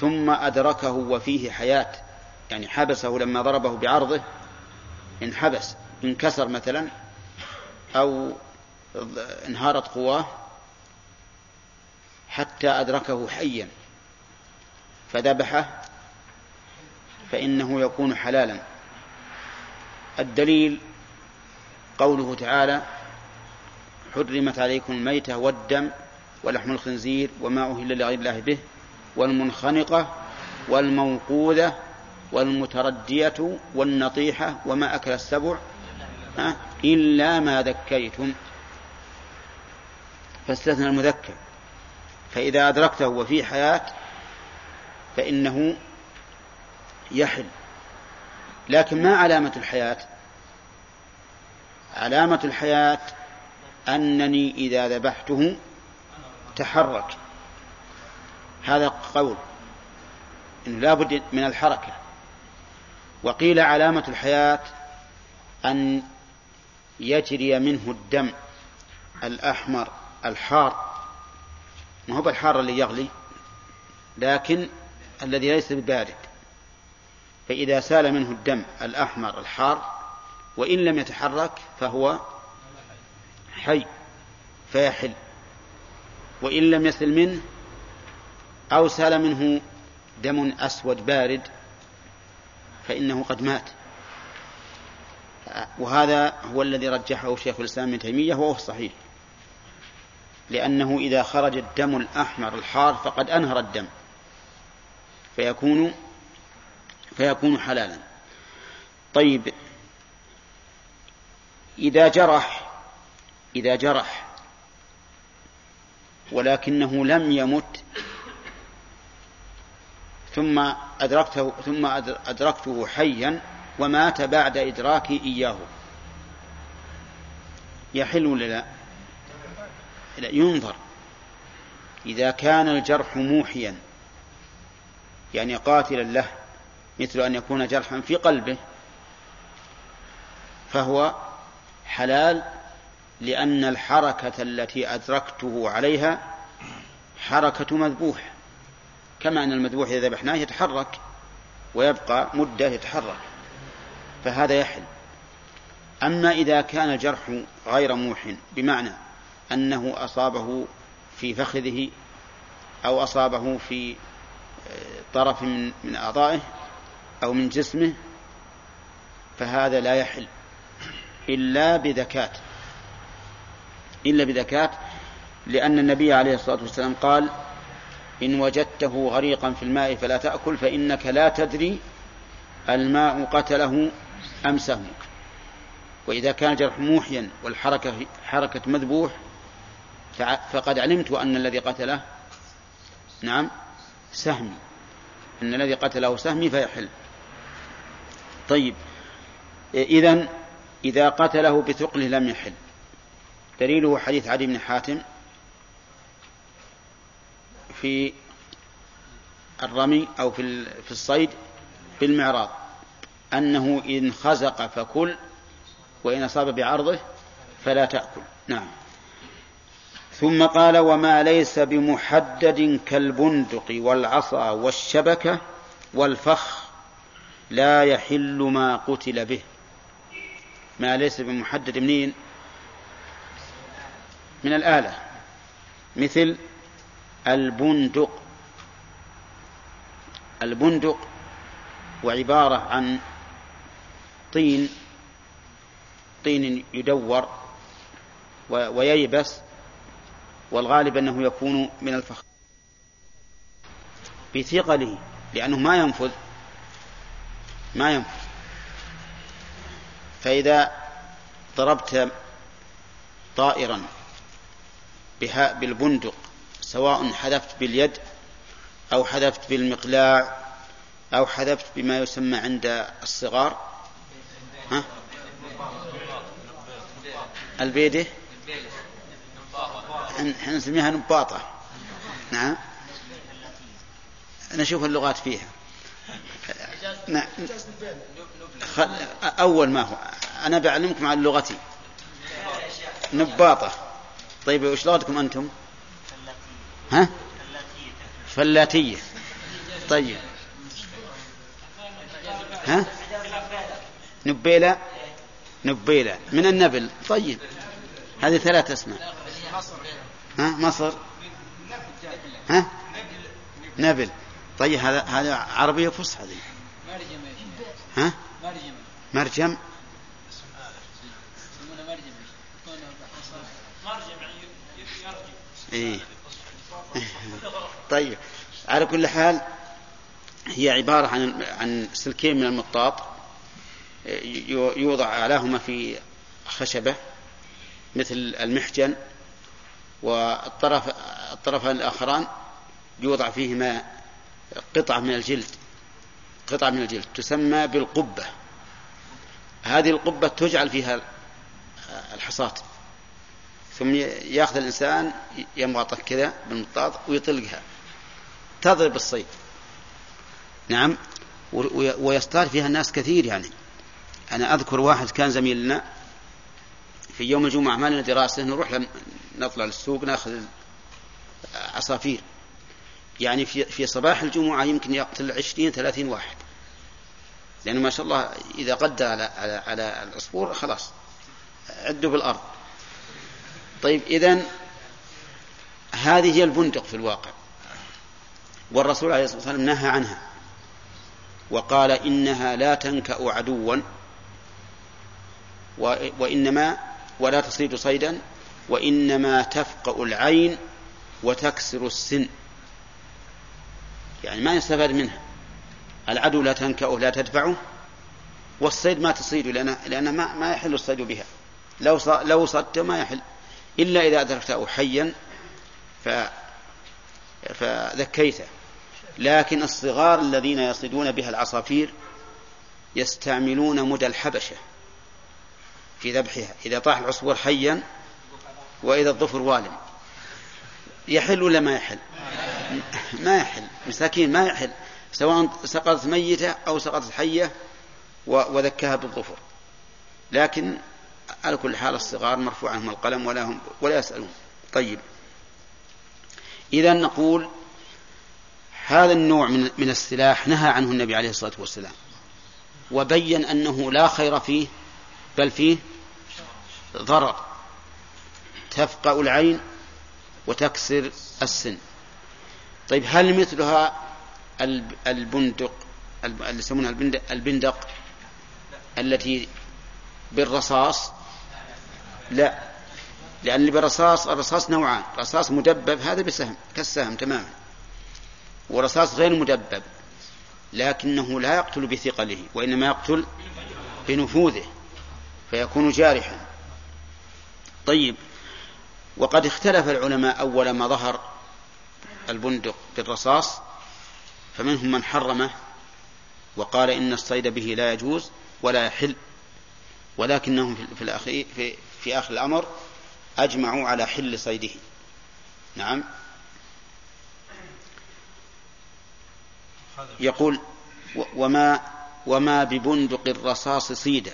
ثم أدركه وفيه حياة يعني حبسه لما ضربه بعرضه انحبس انكسر مثلا أو انهارت قواه حتى أدركه حيا فذبحه فإنه يكون حلالا. الدليل قوله تعالى حرمت عليكم الميتة والدم ولحم الخنزير وما أهل لغير الله به والمنخنقة والموقوذة والمتردية والنطيحة وما أكل السبع إلا ما ذكيتم. فاستثنى المذكر. فإذا أدركته وفي حياة فإنه يحل. لكن ما علامة الحياة؟ علامة الحياة أنني إذا ذبحته تحرك. هذا قول. إنه لا بد من الحركة. وقيل علامة الحياة أن يجري منه الدم الأحمر الحار. ما هو بالحار اللي يغلي؟ لكن الذي ليس ببارد. فإذا سال منه الدم الأحمر الحار وإن لم يتحرك فهو حي فيحل. وإن لم يسل منه أو سال منه دم أسود بارد فإنه قد مات. وهذا هو الذي رجحه شيخ الإسلام ابن تيمية وهو الصحيح لأنه إذا خرج الدم الأحمر الحار فقد أنهر الدم. فيكون فيكون حلالا. طيب إذا جرح إذا جرح ولكنه لم يمت. ثم أدركته ثم أدركته حيا ومات بعد إدراكي إياه. يحل ولا لا؟ لا ينظر. إذا كان الجرح موحيا يعني قاتلا له مثل أن يكون جرحا في قلبه فهو حلال لأن الحركة التي أدركته عليها حركة مذبوح. كما أن المذبوح إذا ذبحناه يتحرك ويبقى مدة يتحرك فهذا يحل. أما إذا كان الجرح غير موح بمعنى أنه أصابه في فخذه أو أصابه في طرف من, أعضائه أو من جسمه فهذا لا يحل إلا بذكاة إلا بذكاة لأن النبي عليه الصلاة والسلام قال إن وجدته غريقا في الماء فلا تأكل فإنك لا تدري الماء قتله أم سهمك وإذا كان الجرح موحيا والحركة حركة مذبوح فقد علمت أن الذي قتله نعم سهمي أن الذي قتله سهمي فيحل. طيب إذا إذا قتله بثقله لم يحل. دليله حديث علي بن حاتم في الرمي أو في في الصيد بالمعراض أنه إن خزق فكل وإن أصاب بعرضه فلا تأكل. نعم. ثم قال وما ليس بمحدد كالبندق والعصا والشبكة والفخ لا يحل ما قتل به. ما ليس بمحدد منين؟ من الآلة. مثل البندق. البندق وعبارة عن طين طين يدور وييبس والغالب أنه يكون من الفخر بثقله لأنه ما ينفذ ما ينفذ. فإذا ضربت طائرا بها بالبندق سواء حذفت باليد أو حذفت بالمقلاع أو حذفت بما يسمى عند الصغار. ها؟ البيدة؟ إحنا نسميها نباطة. نعم. نشوف اللغات فيها. نعم أول ما هو. أنا بعلمكم عن لغتي. نباطة. طيب وش لغتكم أنتم؟ ها؟ فلاتية. طيب. ها؟ نبيلة؟ نبيلة. من النبل. طيب. هذه ثلاث أسماء. ها؟ مصر. ها؟ نبل. طيب هذا هذا عربية فصحى ها؟ مرجم. إيه. طيب. على كل حال هي عبارة عن عن سلكين من المطاط يوضع أعلاهما في خشبة مثل المحجن والطرف الطرفان الآخران يوضع فيهما قطعة من الجلد قطعة من الجلد تسمى بالقبة. هذه القبة تجعل فيها الحصاة ثم ياخذ الإنسان يمغطه كذا بالمطاط ويطلقها. تضرب الصيد. نعم. ويصطاد فيها الناس كثير يعني. أنا أذكر واحد كان زميل لنا في يوم الجمعة ما لنا دراسة نروح نطلع للسوق ناخذ عصافير يعني في في صباح الجمعة يمكن يقتل عشرين ثلاثين واحد. لأنه ما شاء الله إذا قدر على على على العصفور خلاص عدوا بالأرض. طيب إذا هذه هي البندق في الواقع. والرسول عليه الصلاة والسلام نهى عنها. وقال إنها لا تنكأ عدوا وإنما ولا تصيد صيدا وإنما تفقأ العين وتكسر السن. يعني ما يستفاد منها. العدو لا تنكأه لا تدفعه والصيد ما تصيد لأن لأن ما, ما يحل الصيد بها. لو لو صدت ما يحل. إلا إذا أدركته حيا ف فذكيته. لكن الصغار الذين يصيدون بها العصافير يستعملون مدى الحبشة في ذبحها. إذا طاح العصفور حيا وإذا الظفر والم. يحل ولا ما يحل؟ ما يحل. مساكين ما يحل. سواء سقطت ميتة أو سقطت حية وذكاها بالظفر. لكن على كل حال الصغار مرفوع عنهم القلم ولا هم ولا يسألون. طيب. إذا نقول هذا النوع من من السلاح نهى عنه النبي عليه الصلاة والسلام. وبين أنه لا خير فيه بل فيه ضرر. تفقأ العين وتكسر السن. طيب هل مثلها البندق اللي يسمونها البندق التي بالرصاص لا. لأن اللي بالرصاص الرصاص نوعان. رصاص مدبب هذا بسهم كالسهم تماما. ورصاص غير مدبب لكنه لا يقتل بثقله وإنما يقتل بنفوذه فيكون جارحا. طيب وقد اختلف العلماء أول ما ظهر البندق بالرصاص فمنهم من حرمه وقال إن الصيد به لا يجوز ولا يحل ولكنهم في الأخير في, في آخر الأمر أجمعوا على حل صيده. نعم. يقول وما وما ببندق الرصاص صيدا.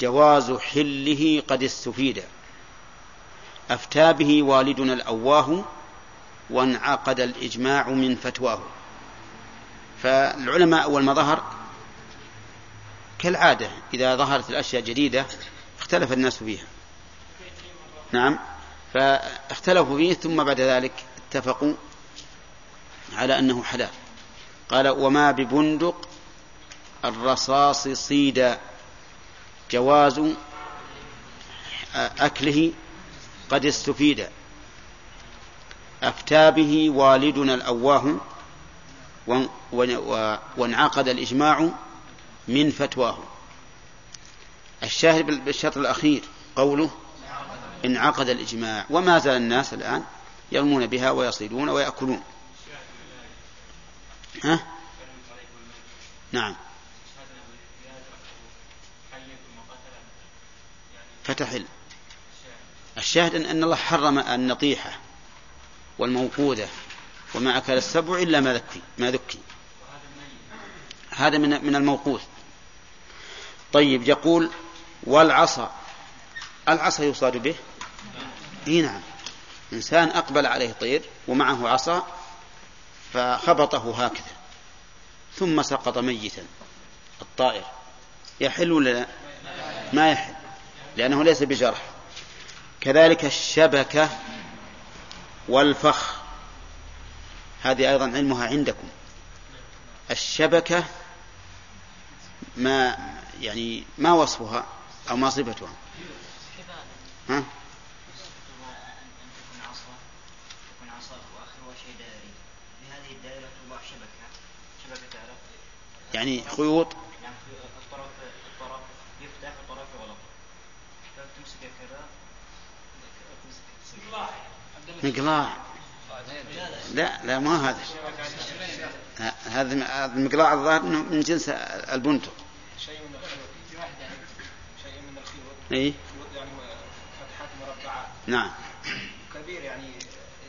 جواز حله قد استفيد. أفتى به والدنا الأواه وانعقد الإجماع من فتواه. فالعلماء أول ما ظهر كالعادة إذا ظهرت الأشياء جديدة اختلف الناس فيها. نعم. فاختلفوا فيه ثم بعد ذلك اتفقوا على أنه حلال. قال وما ببندق الرصاص صيدا. جواز أكله قد استفيد. أفتى به والدنا الأواه وانعقد الإجماع من فتواه. الشاهد بالشرط الأخير قوله انعقد الإجماع. وما زال الناس الآن يرمون بها ويصيدون ويأكلون. ها؟ نعم. فتحل الشاهد أن الله حرم النطيحة والموقوذة وما أكل السبع إلا ما ذكي ما ذكي. هذا من من طيب يقول والعصا. العصا يصاد به؟ إي نعم. إنسان أقبل عليه طير ومعه عصا فخبطه هكذا ثم سقط ميتا. الطائر يحل ولا لا؟ ما يحل لأنه ليس بجرح. كذلك الشبكة والفخ. هذه أيضا علمها عندكم. الشبكة ما يعني ما وصفها؟ أو ما صفتها؟ ها؟ يعني خيوط؟ يعني الطرف الطرف يفتح كذا مقلاع. لا لا ما هذا. هذا المقلاع الظاهر من جنس البنتق شيء من الخيوط شيء من الخيوط اي يعني فتحات مربعات نعم. كبير يعني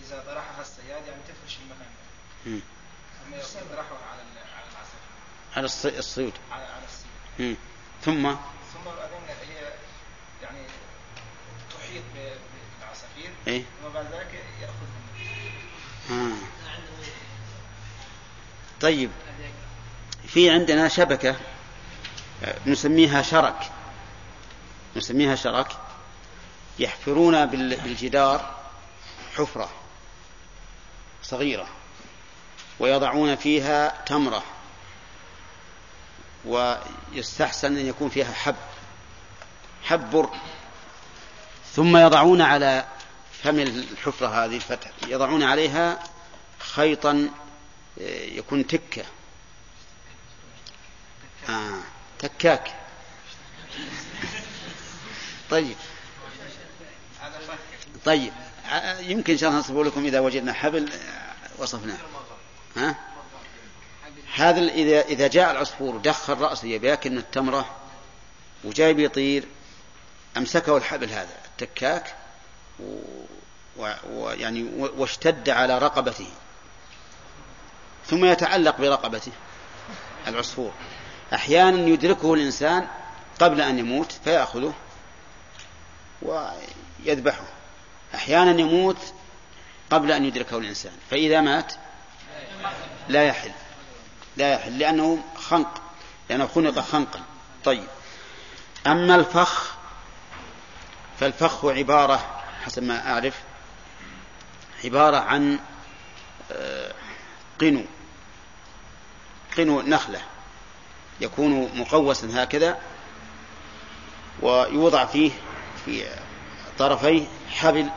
إذا طرحها الصياد يعني تفرش المكان. مم. أما يطرحها على على العسل على الصي- الصيد على على السيل مم. ثم؟ ثم بعدين هي يعني تحيط بالعصافير إيه. ثم بعد ذلك يأخذ آه. طيب. في عندنا شبكة آه، نسميها شرك. نسميها شرك يحفرون بال- بالجدار حفرة صغيرة ويضعون فيها تمرة ويستحسن أن يكون فيها حب حب بر. ثم يضعون على فم الحفرة هذه الفتح يضعون عليها خيطا آه، يكون تكة. آه تكاك. طيب. طيب. يمكن ان شاء الله نصف لكم إذا وجدنا حبل وصفناه. ها؟ هذا اذا إذا جاء العصفور دخل رأسه يبي ياكل من التمرة وجاي بيطير أمسكه الحبل هذا التكاك ويعني واشتد على رقبته. ثم يتعلق برقبته العصفور. أحيانا يدركه الإنسان قبل أن يموت فيأخذه. ويذبحه. أحيانا يموت قبل أن يدركه الإنسان فإذا مات لا يحل لا يحل لأنه خنق لأنه خنق خنقا. طيب. أما الفخ فالفخ عبارة حسب ما أعرف عبارة عن آه، قنو قنو نخلة يكون مقوسا هكذا ويوضع فيه في طرفيه حبل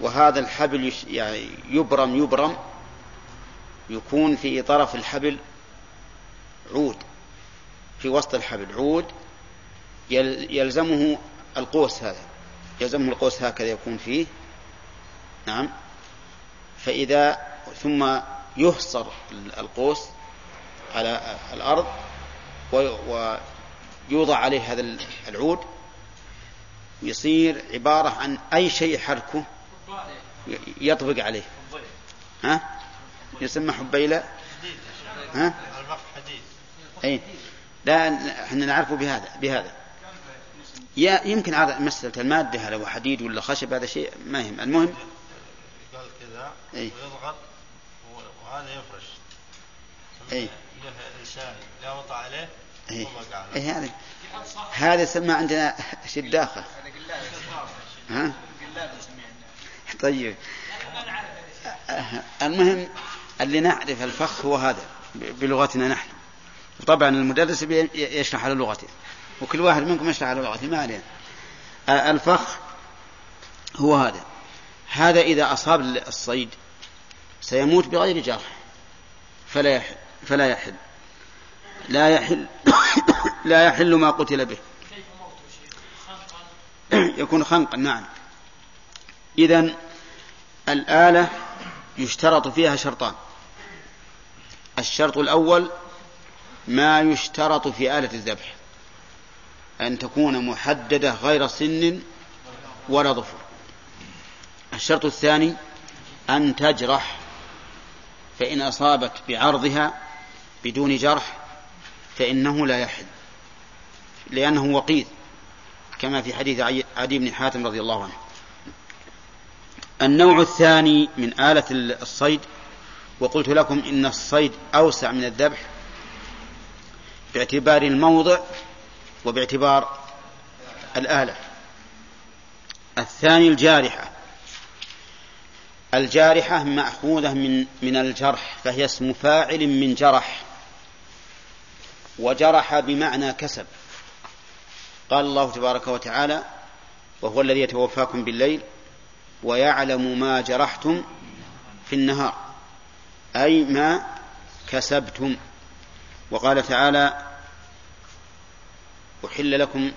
وهذا الحبل يعني يبرم يبرم يكون في طرف الحبل عود في وسط الحبل عود يلزمه القوس هذا يلزمه القوس هكذا يكون فيه. نعم. فإذا ثم يحصر القوس على الأرض ويوضع عليه هذا العود يصير عبارة عن أي شيء يحركه يطبق عليه. ها؟ يسمى حبيلة. ها؟ أي. لا إحنا نعرفه بهذا بهذا. يا يمكن هذا مسألة المادة هذا حديد ولا خشب هذا شيء ما يهم. المهم قال كذا. ويضغط وهذا يفرش. أي. لا وطى عليه. أي هذا هذا يسمى عندنا شداخة. ها؟ طيب. المهم اللي نعرف الفخ هو هذا بلغتنا نحن. طبعا المدرس يشرح على لغته وكل واحد منكم يشرح على لغته ما علينا. الفخ هو هذا. هذا إذا أصاب الصيد سيموت بغير جرح. فلا يحل. فلا يحل. لا يحل. لا يحل ما قتل به. يكون خنقا نعم. إذا الآلة يشترط فيها شرطان. الشرط الأول ما يشترط في آلة الذبح أن تكون محددة غير سن ولا ظفر. الشرط الثاني أن تجرح فإن أصابت بعرضها بدون جرح فإنه لا يحل لأنه وقيد. كما في حديث عدي بن حاتم رضي الله عنه. النوع الثاني من آلة الصيد وقلت لكم إن الصيد أوسع من الذبح باعتبار الموضع وباعتبار الآلة. الثاني الجارحة. الجارحة مأخوذة من من الجرح فهي اسم فاعل من جرح وجرح بمعنى كسب. قال الله تبارك وتعالى وهو الذي يتوفاكم بالليل ويعلم ما جرحتم في النهار أي ما كسبتم. وقال تعالى أحل لكم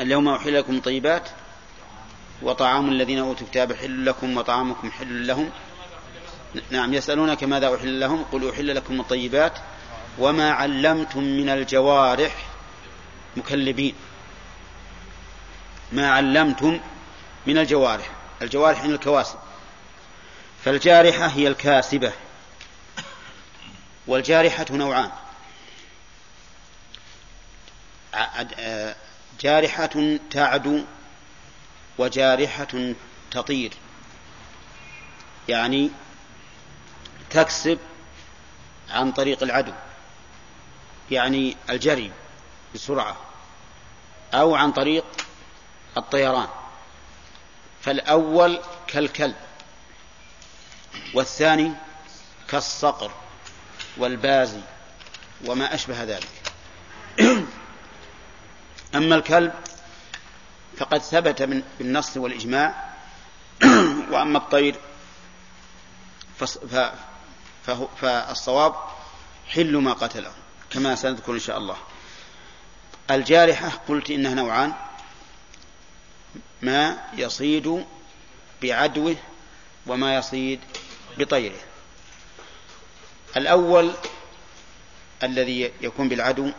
اليوم أحل لكم طيبات وطعام الذين أوتوا الكتاب حل لكم وطعامكم حل لهم. نعم يسألونك ماذا أحل لهم؟ قل أحل لكم الطيبات وما علمتم من الجوارح مكلبين. ما علمتم من الجوارح الجوارح من الكواسب فالجارحة هي الكاسبة. والجارحة نوعان. جارحة تعدو وجارحة تطير. يعني تكسب عن طريق العدو. يعني الجري. بسرعة أو عن طريق الطيران. فالأول كالكلب والثاني كالصقر والبازي وما أشبه ذلك. أما الكلب فقد ثبت من بالنص والإجماع. وأما الطير فالصواب حل ما قتله كما سنذكر إن شاء الله. الجارحة قلت إنها نوعان. ما يصيد بعدوه وما يصيد بطيره. الأول الذي يكون بالعدو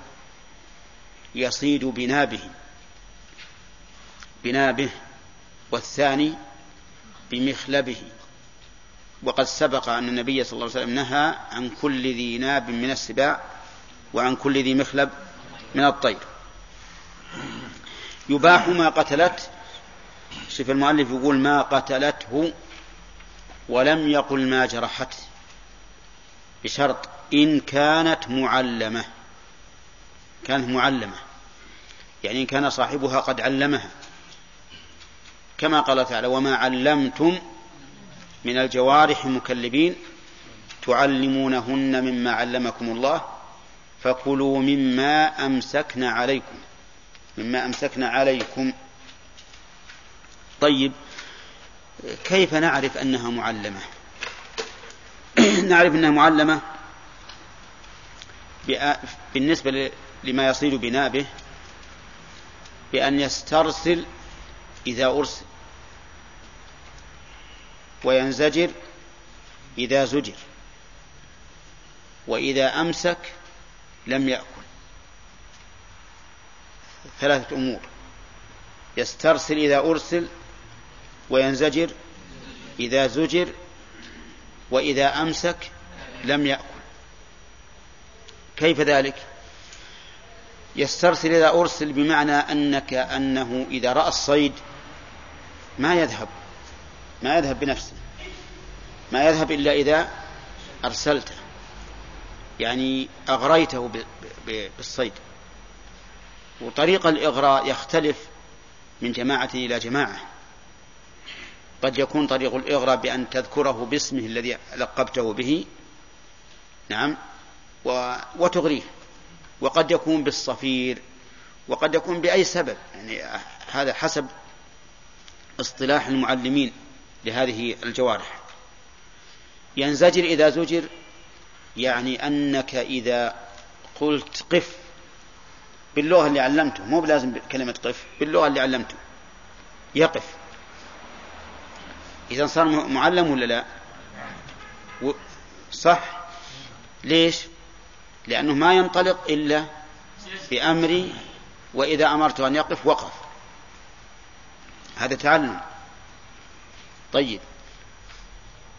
يصيد بنابه بنابه والثاني بمخلبه. وقد سبق أن النبي صلى الله عليه وسلم نهى عن كل ذي ناب من السباع وعن كل ذي مخلب من الطير. يباح ما قتلت. شوف المؤلف يقول ما قتلته ولم يقل ما جرحته. بشرط إن كانت معلمة. كانت معلمة. يعني إن كان صاحبها قد علمها. كما قال تعالى وما علمتم من الجوارح مكلبين تعلمونهن مما علمكم الله فكلوا مما أمسكن عليكم. مما أمسكن عليكم. طيب كيف نعرف أنها معلمة؟ نعرف أنها معلمة بالنسبة لما يصير بنابه بأن يسترسل إذا أرسل وينزجر إذا زجر وإذا أمسك لم يأكل. ثلاثة أمور. يسترسل إذا أرسل وينزجر إذا زجر وإذا أمسك لم يأكل. كيف ذلك؟ يسترسل إذا أرسل بمعنى أنك أنه إذا رأى الصيد ما يذهب ما يذهب بنفسه ما يذهب إلا إذا أرسلته يعني أغريته بالصيد. وطريق الإغراء يختلف من جماعة إلى جماعة. قد يكون طريق الإغراء بأن تذكره باسمه الذي لقبته به نعم و... وتغريه. وقد يكون بالصفير وقد يكون بأي سبب يعني هذا حسب اصطلاح المعلمين لهذه الجوارح. ينزجر إذا زجر يعني أنك إذا قلت قف باللغة اللي علمته مو بلازم كلمة قف باللغة اللي علمته. يقف. إذا صار معلم ولا لا؟ صح. ليش؟ لأنه ما ينطلق إلا بأمري وإذا أمرته أن يقف وقف. هذا تعلم. طيب.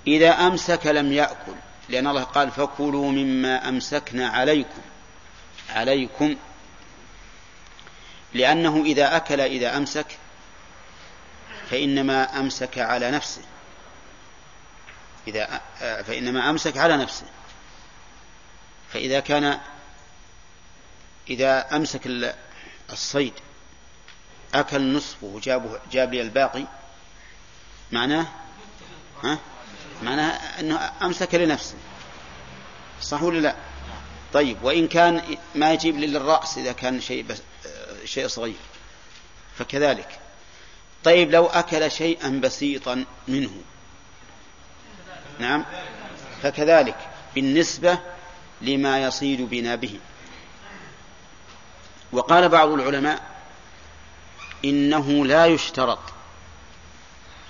إذا أمسك لم يأكل لأن الله قال فكلوا مما أمسكنا عليكم. عليكم. لأنه إذا أكل إذا أمسك فإنما أمسك على نفسه. إذا فإنما أمسك على نفسه. فإذا كان إذا أمسك الصيد أكل نصفه وجابه جاب لي الباقي معناه؟ ها؟ معناه أنه أمسك لنفسه. صح ولا لا؟ طيب وإن كان ما يجيب للرأس إذا كان شيء بس شيء صغير. فكذلك. طيب لو أكل شيئا بسيطا منه. نعم. فكذلك. بالنسبة لما يصيد بنا به وقال بعض العلماء إنه لا يشترط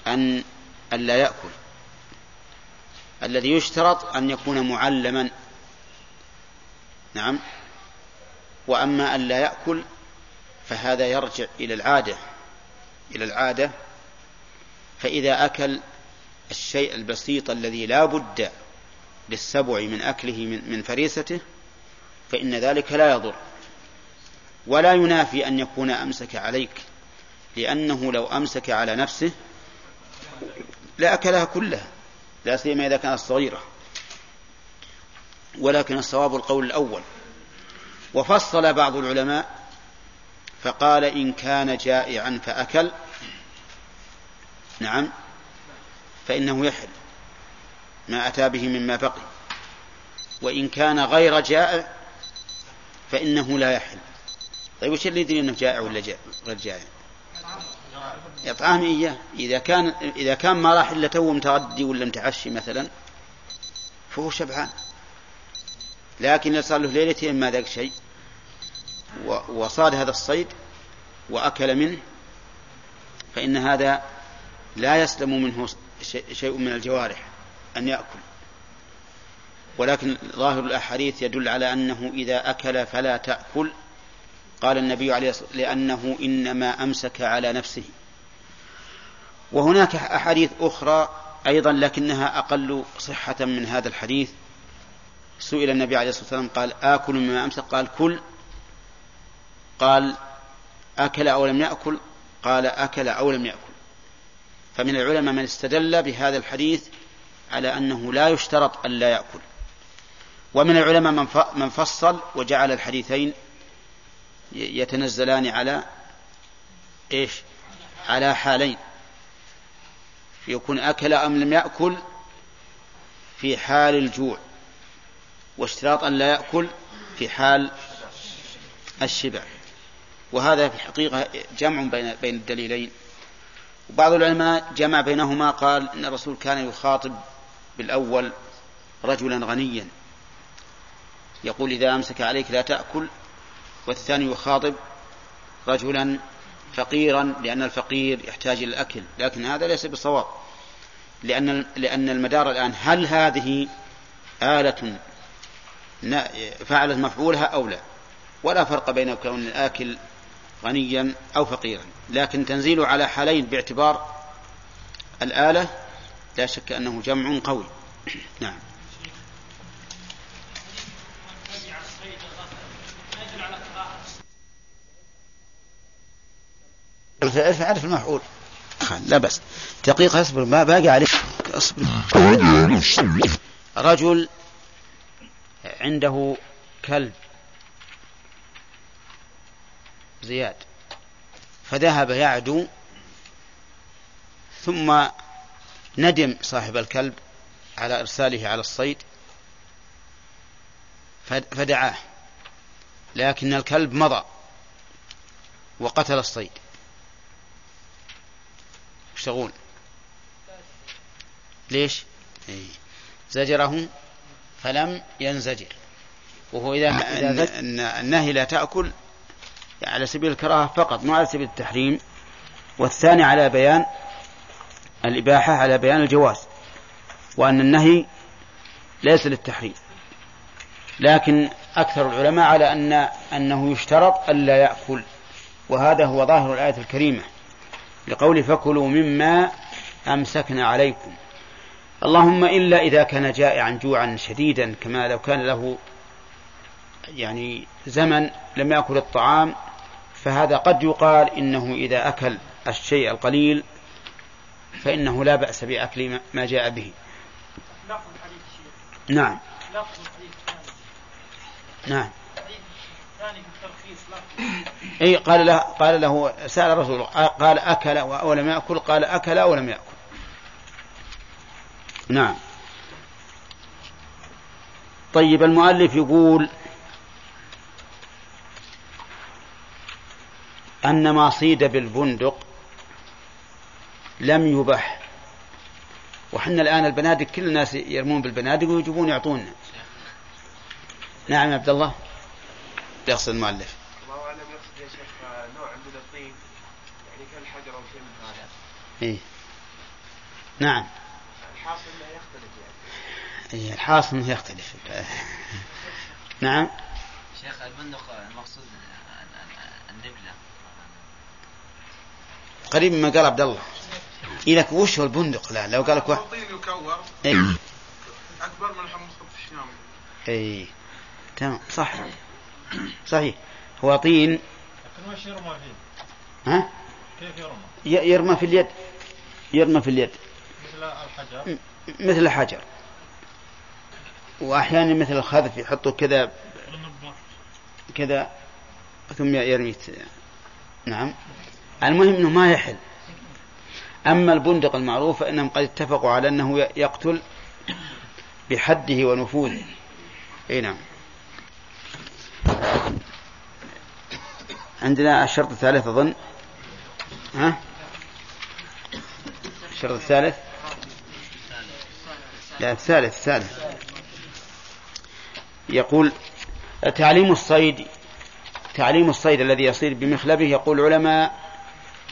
أن ألا يأكل. الذي يشترط أن يكون معلما. نعم. وأما أن لا يأكل فهذا يرجع إلى العادة إلى العادة. فإذا أكل الشيء البسيط الذي لا بد للسبع من أكله من فريسته فإن ذلك لا يضر. ولا ينافي أن يكون أمسك عليك لأنه لو أمسك على نفسه لأكلها كلها لا سيما إذا كانت صغيرة. ولكن الصواب القول الأول. وفصل بعض العلماء فقال إن كان جائعا فأكل. نعم. فإنه يحل ما أتى به مما بقي. وإن كان غير جائع فإنه لا يحل. طيب وش اللي يدري أنه جائع ولا جائع؟ غير جائع. إطعام إياه. إذا كان إذا كان ما راح إلا تو متغدي ولا متعشي مثلا فهو شبعان. لكن إذا صار له ليلتين ما ذاق شيء وصاد هذا الصيد وأكل منه فإن هذا لا يسلم منه شيء من الجوارح أن يأكل. ولكن ظاهر الأحاديث يدل على أنه إذا أكل فلا تأكل. قال النبي عليه الصلاة لأنه إنما أمسك على نفسه. وهناك أحاديث أخرى أيضا لكنها أقل صحة من هذا الحديث. سئل النبي عليه الصلاة والسلام قال آكل مما أمسك؟ قال كل. قال أكل أو لم يأكل؟ قال أكل أو لم يأكل. فمن العلماء من استدل بهذا الحديث على أنه لا يشترط أن لا يأكل. ومن العلماء من فصل وجعل الحديثين يتنزلان على إيش؟ على حالين. يكون أكل أم لم يأكل في حال الجوع واشتراط أن لا يأكل في حال الشبع. وهذا في الحقيقة جمع بين بين الدليلين. وبعض العلماء جمع بينهما قال إن الرسول كان يخاطب بالأول رجلا غنيا. يقول إذا أمسك عليك لا تأكل والثاني يخاطب رجلا فقيرا لأن الفقير يحتاج إلى الأكل. لكن هذا ليس بصواب لأن لأن المدار الآن هل هذه آلة فعلت مفعولها أو لا؟ ولا فرق بين كون الآكل غنيا أو فقيرا. لكن تنزيله على حالين باعتبار الآلة لا شك أنه جمع قوي. نعم. عرف المفعول. لا بس دقيقة اصبر ما باقي عليك. اصبر. رجل عنده كلب. زياد. فذهب يعدو ثم ندم صاحب الكلب على إرساله على الصيد فدعاه. لكن الكلب مضى وقتل الصيد. وش تقول؟ ليش؟ إيه. زجره فلم ينزجر. وهو إذا النهي لا تأكل على سبيل الكراهة فقط مو على سبيل التحريم. والثاني على بيان الإباحة على بيان الجواز وأن النهي ليس للتحريم. لكن أكثر العلماء على أن أنه يشترط ألا يأكل وهذا هو ظاهر الآية الكريمة لقول فكلوا مما أمسكنا عليكم. اللهم إلا إذا كان جائعا جوعا شديدا كما لو كان له يعني زمن لم يأكل الطعام فهذا قد يقال إنه إذا أكل الشيء القليل فإنه لا بأس بأكل ما جاء به. نعم. نعم. إي قال له قال له سأل الرسول قال أكل ولم يأكل؟ قال أكل ولم يأكل. نعم. طيب المؤلف يقول أن ما صيد بالبندق لم يبح وحنا الآن البنادق كل الناس يرمون بالبنادق ويجيبون يعطونا. نعم يا عبد الله. يقصد المؤلف. الله أعلم يقصد يا شيخ نوع من الطين يعني كالحجر أو شيء من هذا. إيه. نعم. الحاصل أنه يختلف يعني. إيه الحاصل أنه يختلف. نعم. شيخ البندق المقصود النبلة. قريب مما قال عبد الله إلك وش هو البندق لا لو قال لك واحد يكور. إيه. أكبر من حمص الشام اي تمام. صح صحيح. هو طين. لكن وش يرمى فيه؟ ها؟ كيف يرمى؟ يرمى في اليد. يرمى في اليد. مثل الحجر. مثل الحجر وأحيانا مثل الخذف يحطوا كذا كذا ثم يرمي نعم. المهم إنه ما يحل. أما البندق المعروف فإنهم قد اتفقوا على أنه يقتل بحده ونفوذه. إي نعم. عندنا الشرط الثالث أظن. ها؟ الشرط الثالث؟ لا الثالث الثالث. يقول تعليم الصيد تعليم الصيد الذي يصير بمخلبه يقول العلماء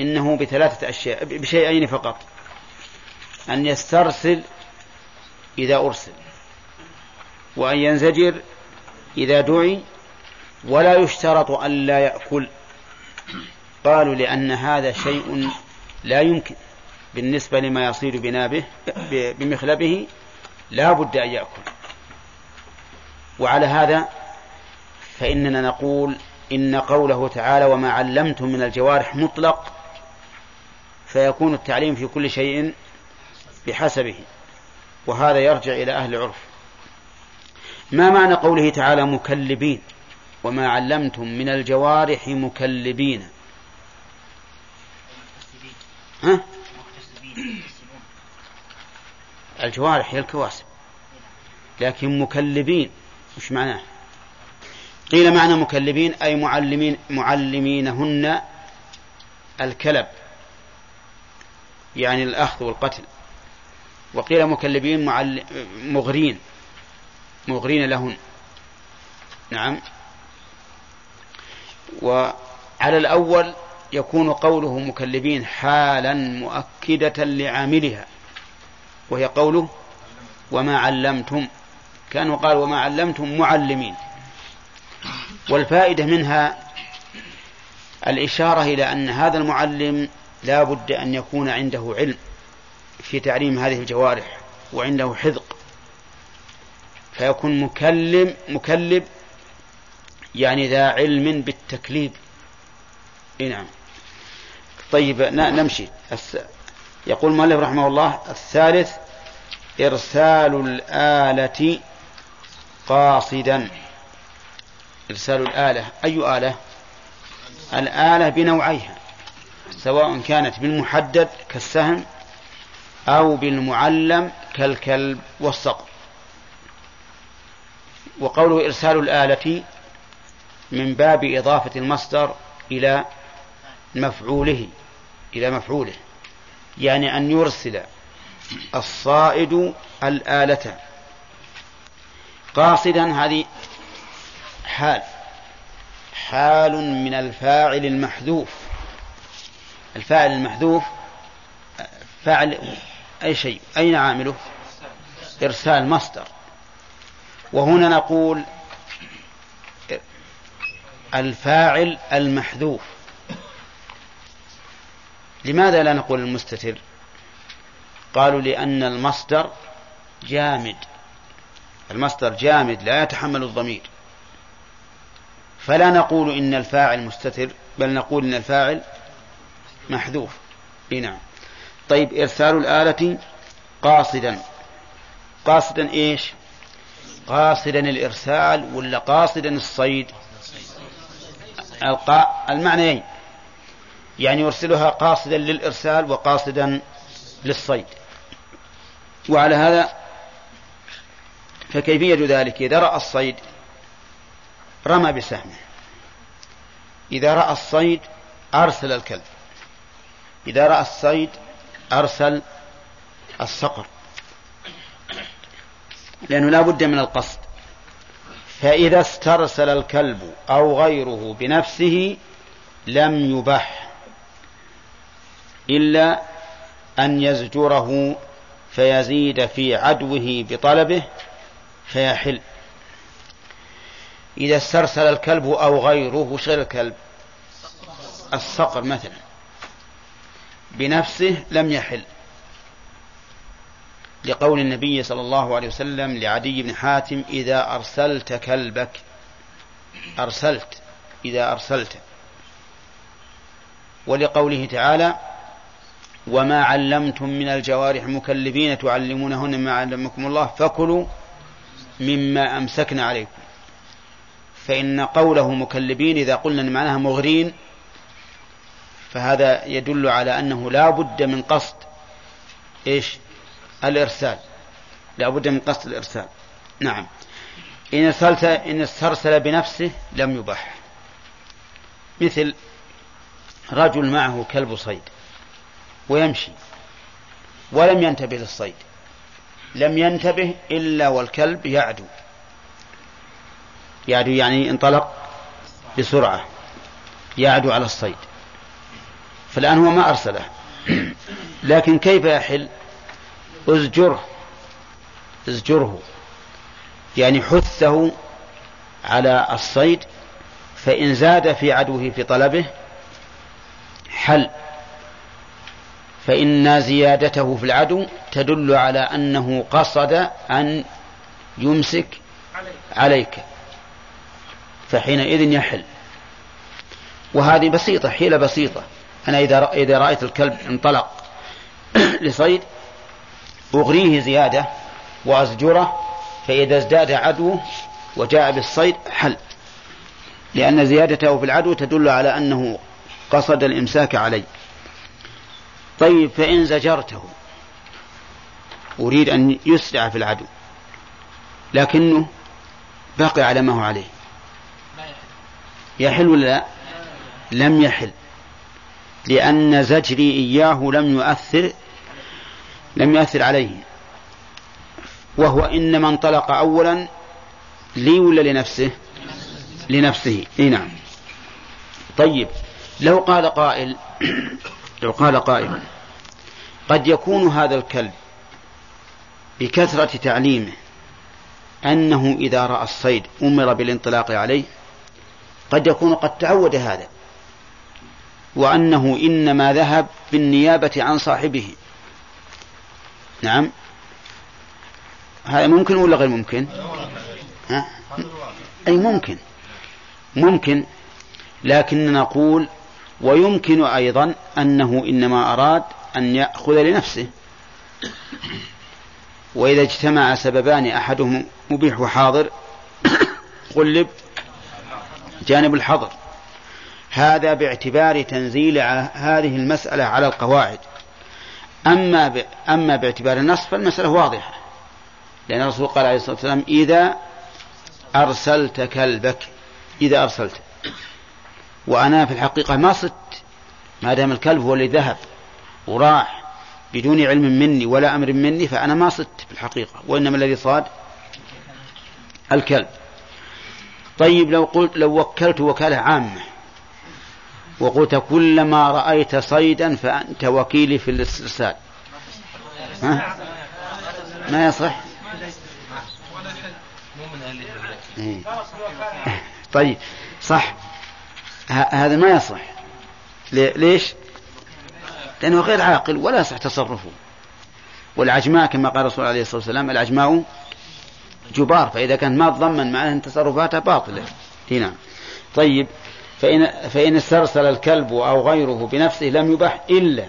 إنه بثلاثة أشياء بشيئين فقط. أن يسترسل إذا أرسل وأن ينزجر إذا دعي ولا يشترط أن لا يأكل. قالوا لأن هذا شيء لا يمكن بالنسبة لما يصير بنابه بمخلبه لا بد أن يأكل. وعلى هذا فإننا نقول إن قوله تعالى وما علمتم من الجوارح مطلق فيكون التعليم في كل شيء بحسبه وهذا يرجع إلى أهل العرف ما معنى قوله تعالى مكلبين؟ وما علمتم من الجوارح مكلبين. ها؟ الجوارح هي الكواسب. لكن مكلبين وش معناه؟ قيل معنى مكلبين أي معلمين معلمينهن الكلب. يعني الأخذ والقتل. وقيل مكلبين. مغرين. مغرين لهن. نعم. وعلى الأول يكون قوله مكلبين حالا مؤكدة لعاملها. وهي قوله وما علمتم. كانوا قال وما علمتم معلمين. والفائدة منها الإشارة إلى أن هذا المعلم لا بد أن يكون عنده علم في تعليم هذه الجوارح وعنده حذق. فيكون مكلم مكلب يعني ذا علم بالتكليب. نعم. طيب نمشي. يقول المؤلف رحمه الله الثالث إرسال الآلة قاصدا. إرسال الآلة أي آلة؟ الآلة بنوعيها. سواء كانت بالمحدد كالسهم أو بالمعلم كالكلب والصقر. وقوله إرسال الآلة من باب إضافة المصدر إلى مفعوله إلى مفعوله يعني أن يرسل الصائد الآلة. قاصدا هذه حال حال من الفاعل المحذوف. الفاعل المحذوف فاعل أي شيء أين عامله؟ إرسال مصدر. وهنا نقول الفاعل المحذوف. لماذا لا نقول المستتر؟ قالوا لأن المصدر جامد. المصدر جامد لا يتحمل الضمير. فلا نقول إن الفاعل مستتر بل نقول إن الفاعل محذوف. نعم. طيب إرسال الآلة قاصدا. قاصدا إيش؟ قاصدا الإرسال ولا قاصدا الصيد؟ المعنيين يعني يرسلها قاصدا للإرسال وقاصدا للصيد. وعلى هذا فكيفية ذلك؟ إذا رأى الصيد رمى بسهمه. إذا رأى الصيد أرسل الكلب. إذا رأى الصيد أرسل الصقر. لأنه لا بد من القصد. فإذا استرسل الكلب أو غيره بنفسه لم يبح إلا أن يزجره فيزيد في عدوه بطلبه فيحل. إذا استرسل الكلب أو غيره غير الكلب؟ الصقر مثلا. بنفسه لم يحل. لقول النبي صلى الله عليه وسلم لعدي بن حاتم إذا أرسلت كلبك أرسلت إذا أرسلت. ولقوله تعالى وما علمتم من الجوارح مكلبين تعلمونهن ما علمكم الله فكلوا مما أمسكن عليكم. فإن قوله مكلبين إذا قلنا معناها مغرين فهذا يدل على أنه لا بد من قصد إيش؟ الإرسال. لا بد من قصد الإرسال. نعم. إن ارسلت إن استرسل بنفسه لم يباح. مثل رجل معه كلب صيد ويمشي ولم ينتبه للصيد. لم ينتبه إلا والكلب يعدو. يعدو يعني انطلق بسرعة. يعدو على الصيد. فالآن هو ما أرسله. لكن كيف يحل؟ ازجره. ازجره. يعني حثه على الصيد فإن زاد في عدوه في طلبه حل. فإن زيادته في العدو تدل على أنه قصد أن يمسك عليك. فحينئذ يحل. وهذه بسيطة حيلة بسيطة. أنا إذا إذا رأيت الكلب انطلق لصيد أغريه زيادة وأزجره فإذا ازداد عدوه وجاء بالصيد حل. لأن زيادته في العدو تدل على أنه قصد الإمساك عليه طيب فإن زجرته أريد أن يسرع في العدو لكنه بقي على ما هو عليه. يحل ولا لا؟ لم يحل. لأن زجري إياه لم يؤثر لم يؤثر عليه. وهو إنما انطلق أولا لي ولا لنفسه لنفسه. إي نعم. طيب لو قال قائل لو قال قائل قد يكون هذا الكلب بكثرة تعليمه أنه إذا رأى الصيد أمر بالانطلاق عليه قد يكون قد تعود هذا. وأنه إنما ذهب بالنيابة عن صاحبه. نعم. هذا ممكن ولا غير ممكن؟ ها؟ أي ممكن. ممكن لكن نقول ويمكن أيضا أنه إنما أراد أن يأخذ لنفسه. وإذا اجتمع سببان أحدهم مبيح وحاضر قلب جانب الحظر هذا باعتبار تنزيل هذه المسألة على القواعد. أما ب... أما باعتبار النص فالمسألة واضحة. لأن الرسول قال عليه الصلاة والسلام إذا أرسلت كلبك إذا أرسلت. وأنا في الحقيقة ما صدت. ما دام الكلب هو اللي ذهب وراح بدون علم مني ولا أمر مني فأنا ما صدت في الحقيقة وإنما الذي صاد الكلب. طيب لو قلت لو وكلت وكالة عامة وقلت كلما رأيت صيدا فأنت وكيلي في الاسترسال. ها؟ ما يصح؟ إيه. طيب صح. هذا ما يصح. ليش؟ لأنه غير عاقل ولا يصح تصرفه. والعجماء كما قال الرسول عليه الصلاة والسلام العجماء جبار فإذا كانت ما تضمن معناه أن تصرفاتها باطلة. هنا طيب فإن, فإن استرسل الكلب أو غيره بنفسه لم يبح إلا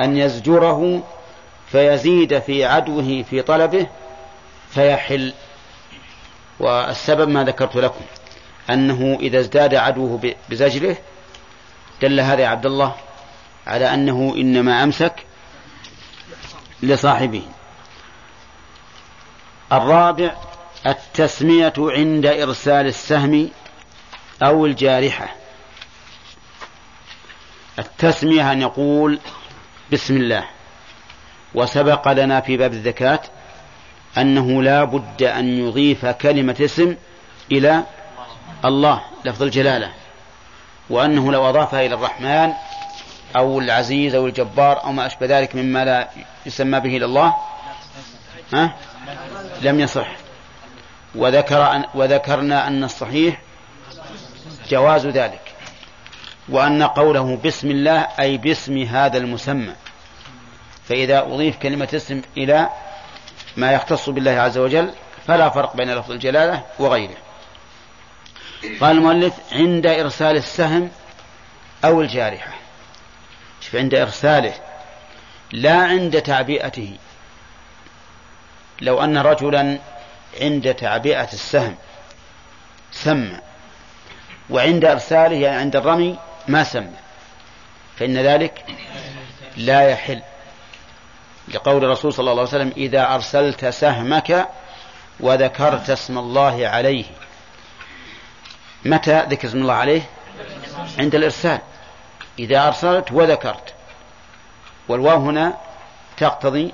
أن يزجره فيزيد في عدوه في طلبه فيحل. والسبب ما ذكرت لكم أنه إذا ازداد عدوه بزجره دل هذا يا عبد الله على أنه إنما أمسك لصاحبه. الرابع التسمية عند إرسال السهم أو الجارحة. التسمية أن يقول بسم الله. وسبق لنا في باب الزكاة أنه لا بد أن يضيف كلمة اسم إلى الله لفظ الجلالة. وأنه لو أضافها إلى الرحمن أو العزيز أو الجبار أو ما أشبه ذلك مما لا يسمى به إلى الله ها؟ لم يصح. وذكر أن وذكرنا أن الصحيح جواز ذلك. وأن قوله بسم الله أي باسم هذا المسمى. فإذا أضيف كلمة اسم إلى ما يختص بالله عز وجل فلا فرق بين لفظ الجلالة وغيره. قال المؤلف عند إرسال السهم أو الجارحة. شوف عند إرساله لا عند تعبئته. لو أن رجلا عند تعبئة السهم سمى وعند إرساله يعني عند الرمي ما سمى. فإن ذلك لا يحل. لقول الرسول صلى الله عليه وسلم إذا أرسلت سهمك وذكرت اسم الله عليه. متى ذكر اسم الله عليه؟ عند الإرسال. إذا أرسلت وذكرت. والواو هنا تقتضي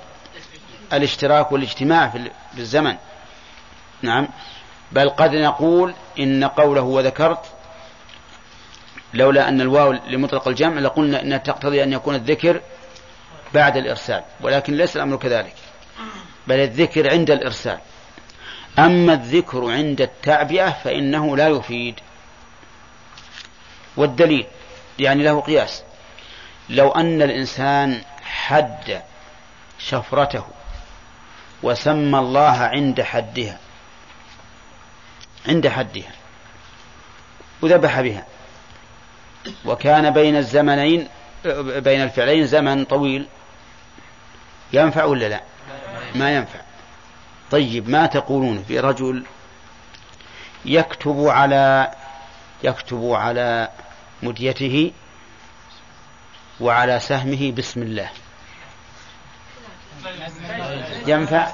الاشتراك والاجتماع في الزمن. نعم. بل قد نقول إن قوله وذكرت لولا أن الواو لمطلق الجمع لقلنا أنها تقتضي أن يكون الذكر بعد الإرسال ولكن ليس الأمر كذلك بل الذكر عند الإرسال. أما الذكر عند التعبئة فإنه لا يفيد. والدليل يعني له قياس. لو أن الإنسان حد شفرته وسمى الله عند حدها عند حدها وذبح بها وكان بين الزمنين بين الفعلين زمن طويل. ينفع ولا لا؟ ما ينفع. طيب ما تقولون في رجل يكتب على يكتب على مديته وعلى سهمه بسم الله. ينفع؟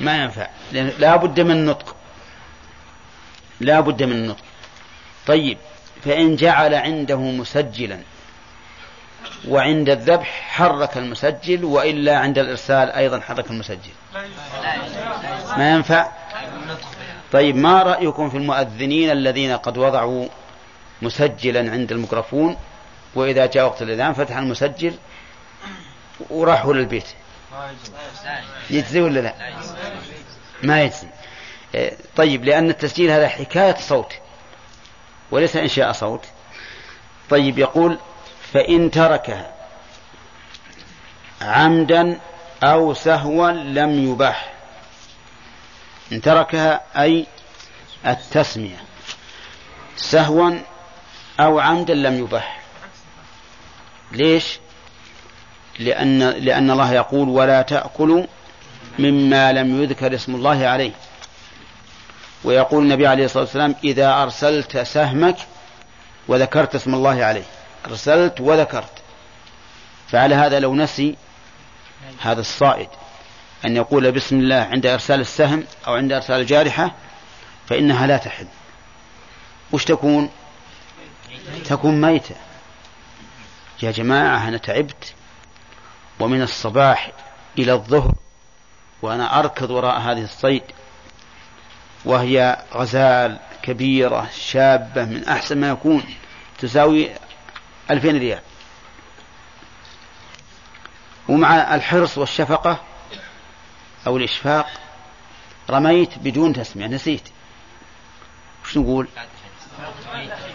ما ينفع. لا بد من النطق لا بد من النطق طيب فإن جعل عنده مسجلا وعند الذبح حرك المسجل وإلا عند الإرسال أيضا حرك المسجل. ما ينفع؟ طيب ما رأيكم في المؤذنين الذين قد وضعوا مسجلا عند الميكروفون وإذا جاء وقت الأذان فتح المسجل وراحوا للبيت؟ يجزي ولا لا؟ ما يجزي. طيب لأن التسجيل هذا حكاية صوت. وليس إنشاء صوت. طيب يقول فإن تركها عمدا أو سهوا لم يباح. إن تركها أي التسمية. سهوا أو عمدا لم يباح. ليش؟ لأن, لأن الله يقول ولا تأكلوا مما لم يذكر اسم الله عليه. ويقول النبي عليه الصلاة والسلام إذا أرسلت سهمك وذكرت اسم الله عليه. أرسلت وذكرت. فعلى هذا لو نسي هذا الصائد أن يقول بسم الله عند إرسال السهم أو عند إرسال الجارحة فإنها لا تحل. وش تكون؟ تكون ميتة. يا جماعة أنا تعبت ومن الصباح إلى الظهر وأنا أركض وراء هذه الصيد وهي غزال كبيرة شابة من أحسن ما يكون تساوي ألفين ريال. ومع الحرص والشفقة أو الإشفاق رميت بدون تسمية. نسيت. وش نقول؟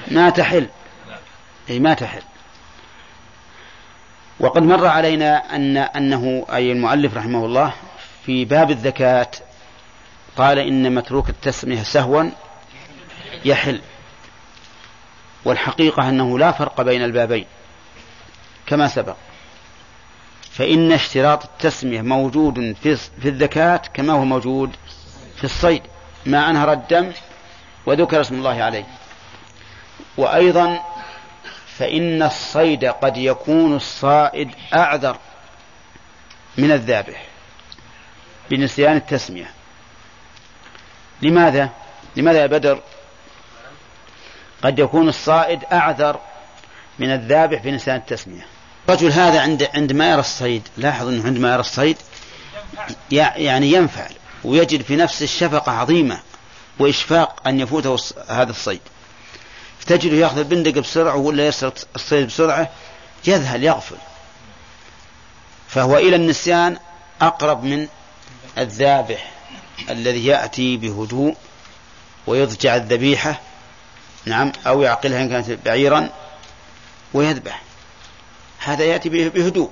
ما تحل. أي ما تحل. وقد مر علينا أن أنه أي المؤلف رحمه الله في باب الزكاة قال إن متروك التسمية سهوا يحل والحقيقة أنه لا فرق بين البابين كما سبق. فإن اشتراط التسمية موجود في الزكاة كما هو موجود في الصيد ما أنهر الدم وذكر اسم الله عليه. وأيضا فإن الصيد قد يكون الصائد أعذر من الذابح بنسيان التسمية. لماذا؟ لماذا يا بدر؟ قد يكون الصائد أعذر من الذابح بنسيان التسمية الرجل هذا عند عندما يرى الصيد لاحظ أنه عندما يرى الصيد يعني ينفعل ويجد في نفسه الشفقة عظيمة وإشفاق أن يفوته هذا الصيد فتجده يأخذ البندق بسرعة ولا يسرق الصيد بسرعة يذهل يغفل فهو إلى النسيان أقرب من الذابح الذي يأتي بهدوء ويضجع الذبيحة نعم أو يعقلها إن كانت بعيرا ويذبح. هذا يأتي بهدوء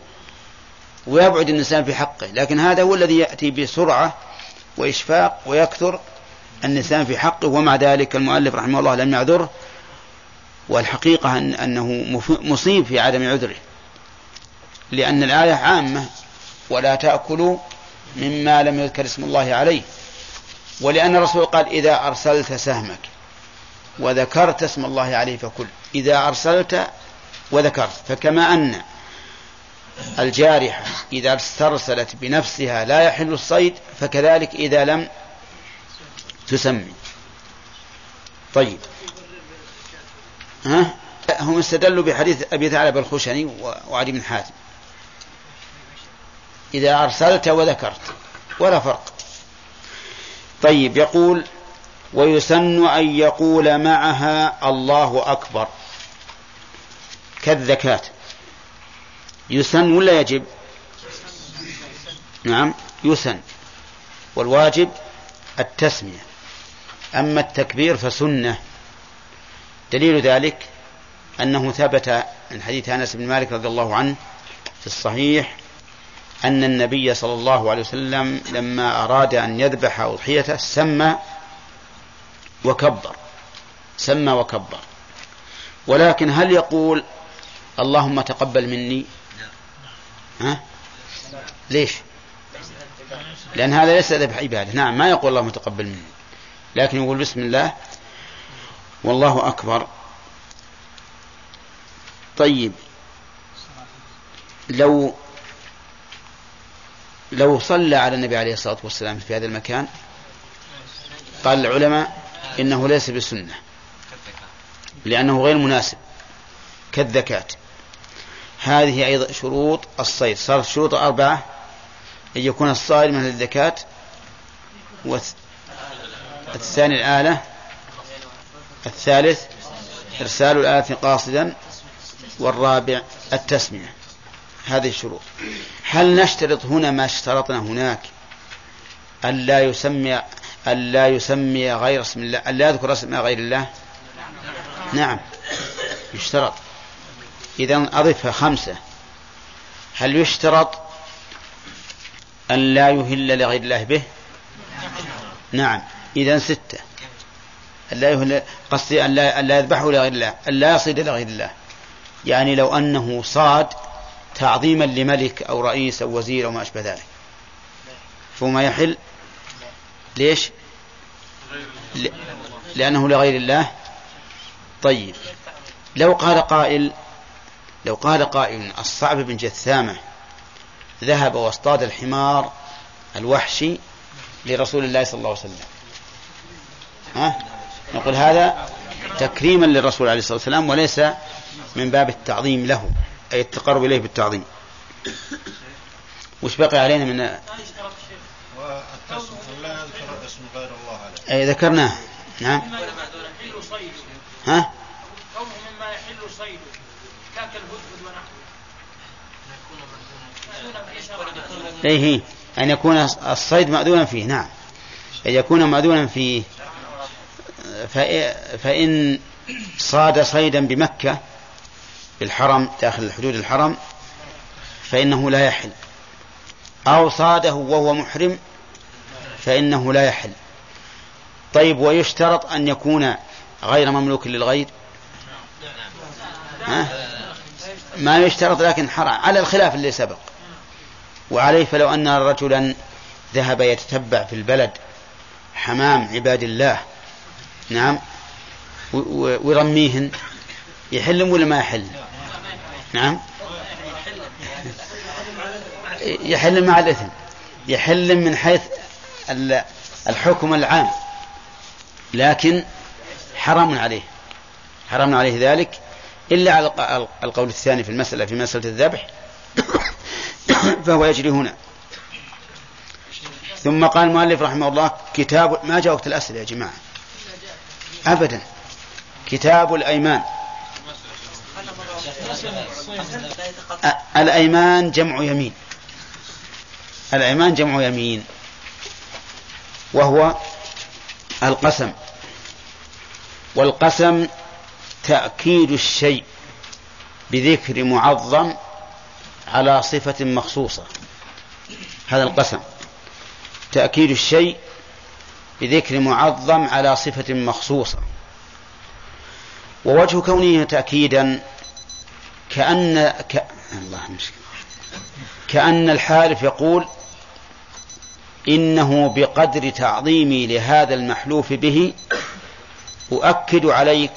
ويبعد الإنسان في حقه لكن هذا هو الذي يأتي بسرعة وإشفاق ويكثر النسان في حقه ومع ذلك المؤلف رحمه الله لم يعذره والحقيقة أن أنه مصيب في عدم عذره لأن الآية عامة ولا تأكلوا مما لم يذكر اسم الله عليه. ولأن الرسول قال إذا أرسلت سهمك وذكرت اسم الله عليه فكل. إذا أرسلت وذكرت. فكما أن الجارحة إذا استرسلت بنفسها لا يحل الصيد فكذلك إذا لم تسمي. طيب. ها؟ هم استدلوا بحديث أبي ثعلب الخشني وعلي بن حاتم. إذا أرسلت وذكرت ولا فرق. طيب يقول ويسن أن يقول معها الله أكبر. كالذكاة. يسن ولا يجب؟ نعم يسن. والواجب التسمية. أما التكبير فسنة. دليل ذلك أنه ثبت من حديث أنس بن مالك رضي الله عنه في الصحيح أن النبي صلى الله عليه وسلم لما أراد أن يذبح أضحيته سمى وكبر. سمى وكبر. ولكن هل يقول اللهم تقبل مني؟ ها؟ ليش؟ لأن هذا ليس ذبح عبادة. نعم ما يقول اللهم تقبل مني. لكن يقول بسم الله. والله أكبر. طيب. لو لو صلى على النبي عليه الصلاة والسلام في هذا المكان قال العلماء إنه ليس بسنة لأنه غير مناسب كالذكاة هذه أيضا شروط الصيد صارت شروط أربعة أن يكون الصائد من الذكاة والثاني الآلة الثالث إرسال الآلة قاصدا والرابع التسمية. هذه الشروط. هل نشترط هنا ما اشترطنا هناك؟ ألا يسمي ألا يسمي غير اسم الله ألا يذكر اسم غير الله؟ نعم. يشترط. إذا أضفها خمسة. هل يشترط أن لا يهل لغير الله به؟ نعم. إذا ستة. أن لا يهل قصدي أن لا, أن لا يذبحه لغير الله. أن لا يصيد لغير الله. يعني لو أنه صاد تعظيما لملك أو رئيس أو وزير أو ما أشبه ذلك. فما يحل. ليش. لأنه لغير الله. طيب. لو قال قائل لو قال قائل الصعب بن جثامة ذهب واصطاد الحمار الوحشي لرسول الله صلى الله عليه وسلم. ها؟ نقول هذا تكريما للرسول عليه الصلاة والسلام وليس من باب التعظيم له. أي التقرب إليه بالتعظيم. وش بقي علينا من أي ذكرناه. نعم. ها؟ إيه هي. أن يكون الصيد مأذونا فيه. نعم. أن يكون مأذونا فيه. فإن صاد صيدا بمكة بالحرم داخل حدود الحرم فإنه لا يحل. أو صاده وهو محرم فإنه لا يحل. طيب ويشترط أن يكون غير مملوك للغير؟ ها؟ ما يشترط لكن حرام. على الخلاف اللي سبق. وعليه فلو أن رجلا ذهب يتتبع في البلد حمام عباد الله نعم ويرميهن يحل ولا ما يحل؟ نعم. يحل مع الإثم. يحل من حيث الحكم العام. لكن حرام عليه. حرام عليه ذلك. إلا على القول الثاني في المسألة في مسألة الذبح. فهو يجري هنا. ثم قال المؤلف رحمه الله كتاب ما جاء وقت الأسئلة يا جماعة؟ أبدا. كتاب الأيمان. الأيمان جمع يمين. الأيمان جمع يمين. وهو القسم. والقسم تأكيد الشيء بذكر معظم على صفة مخصوصة. هذا القسم. تأكيد الشيء بذكر معظم على صفة مخصوصة. ووجه كونه تأكيدا كأن ك... الله مشكلة. كأن الحالف يقول إنه بقدر تعظيمي لهذا المحلوف به أؤكد عليك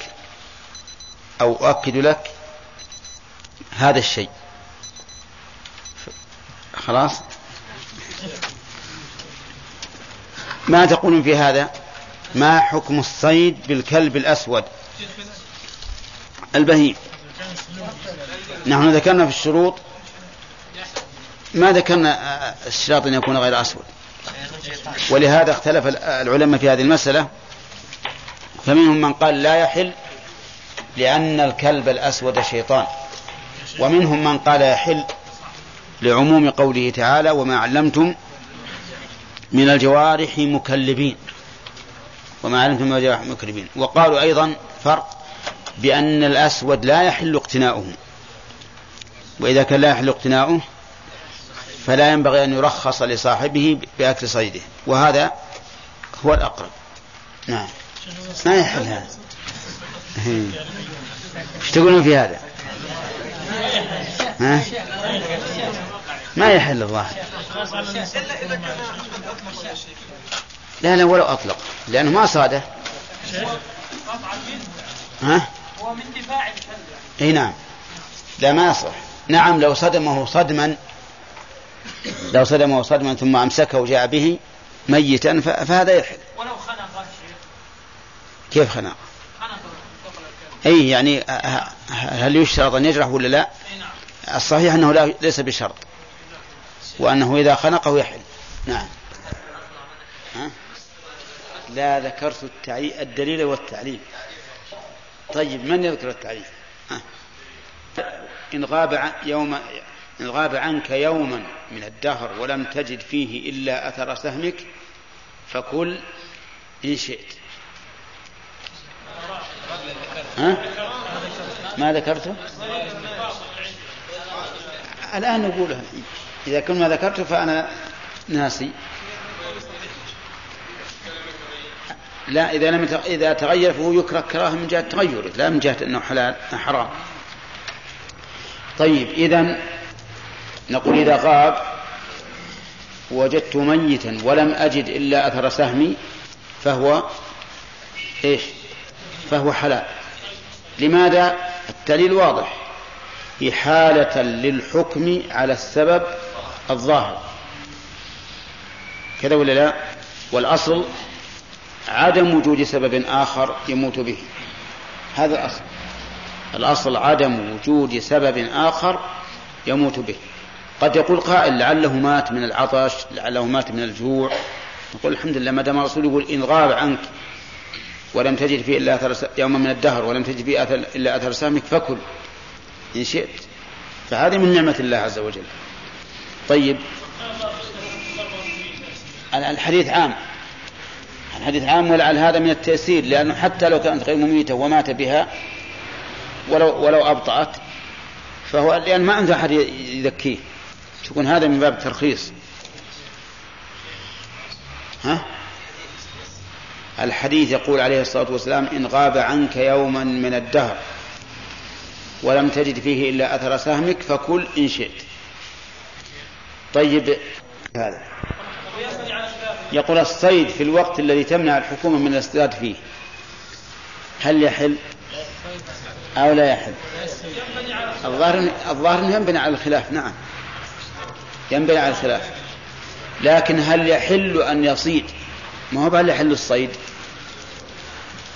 أو أؤكد لك هذا الشيء. خلاص؟ ما تقولون في هذا؟ ما حكم الصيد بالكلب الأسود؟ البهيم. نحن ذكرنا في الشروط. ما ذكرنا الشراط أن يكون غير أسود ولهذا اختلف العلماء في هذه المسألة. فمنهم من قال لا يحل لأن الكلب الأسود شيطان. ومنهم من قال يحل لعموم قوله تعالى وما علمتم من الجوارح مكلبين. وما علمتم من الجوارح مكلبين. وقالوا أيضا فرق بأن الأسود لا يحل اقتناؤه. وإذا كان لا يحل اقتناؤه فلا ينبغي أن يرخص لصاحبه بأكل صيده. وهذا هو الأقرب. نعم. ما يحل هذا. إيش تقولون في هذا؟ ها؟ ما يحل الظاهر لا لا ولو أطلق. لأنه ما صاده. ها؟ هو من دفاع الكلب اي نعم. لا ما يصح. نعم لو صدمه صدما لو صدمه صدما ثم أمسكه وجاء به ميتا فهذا يحل ولو خنق كيف خنق؟ خنق قبل الكلب اي يعني هل يشترط أن يجرح ولا لا؟ اي نعم. الصحيح أنه لا ليس بشرط. وأنه إذا خنقه يحل. نعم. ها؟ لا ذكرت التعي... الدليل والتعليل. طيب من يذكر التعليل؟ ها؟ إن غاب يوم إن غاب عنك يوما من الدهر ولم تجد فيه إلا أثر سهمك فكل إن شئت. ها؟ ما ذكرته؟ الآن نقولها. إذا كنت ما ذكرته فأنا ناسي. لا إذا لم إذا تغير فهو يكره كراهة من جهة تغيره لا من جهة أنه حلال حرام. طيب إذا نقول إذا غاب وجدت ميتا ولم أجد إلا أثر سهمي فهو إيش؟ فهو حلال. لماذا؟ الدليل واضح. إحالة للحكم على السبب الظاهر. كذا ولا لا؟ والأصل عدم وجود سبب آخر يموت به. هذا الأصل. الأصل عدم وجود سبب آخر يموت به. قد يقول قائل لعله مات من العطش لعله مات من الجوع. نقول الحمد لله ما دام الرسول يقول إن غاب عنك ولم تجد فيه إلا أثر يوما من الدهر ولم تجد فيه أثر إلا أثر سامك فكل. إن شئت. فهذه من نعمة الله عز وجل. طيب. الحديث عام. الحديث عام ولعل هذا من التيسير لأنه حتى لو كانت غير مميتة ومات بها ولو ولو أبطأت فهو لأن ما عنده أحد يذكيه. تكون هذا من باب الترخيص. ها؟ الحديث يقول عليه الصلاة والسلام إن غاب عنك يوما من الدهر ولم تجد فيه إلا أثر سهمك فكل إن شئت. طيب هذا. يقول الصيد في الوقت الذي تمنع الحكومة من الاصطياد فيه هل يحل؟ أو لا يحل. الظاهر الظاهر إنه ينبني على الخلاف نعم. ينبني على الخلاف. لكن هل يحل أن يصيد؟ ما هو بل يحل الصيد؟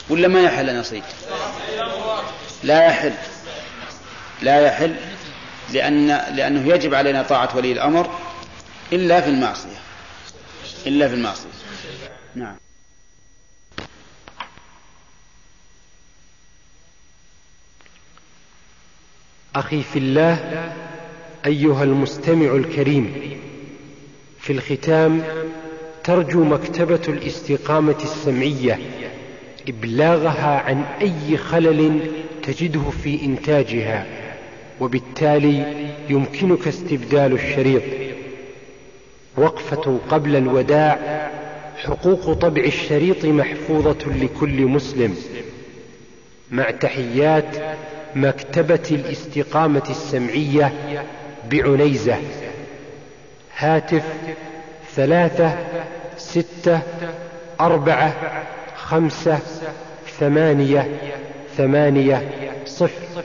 ولا ما يحل أن يصيد؟ لا يحل. لا يحل لأن لأنه يجب علينا طاعة ولي الأمر إلا في المعصية. إلا في المعصية. نعم. أخي في الله أيها المستمع الكريم. في الختام ترجو مكتبة الاستقامة السمعية إبلاغها عن أي خلل تجده في إنتاجها وبالتالي يمكنك استبدال الشريط. وقفة قبل الوداع حقوق طبع الشريط محفوظة لكل مسلم. مع تحيات مكتبة الاستقامة السمعية بعنيزة هاتف ثلاثة ستة أربعة خمسة ثمانية ثمانية صفر.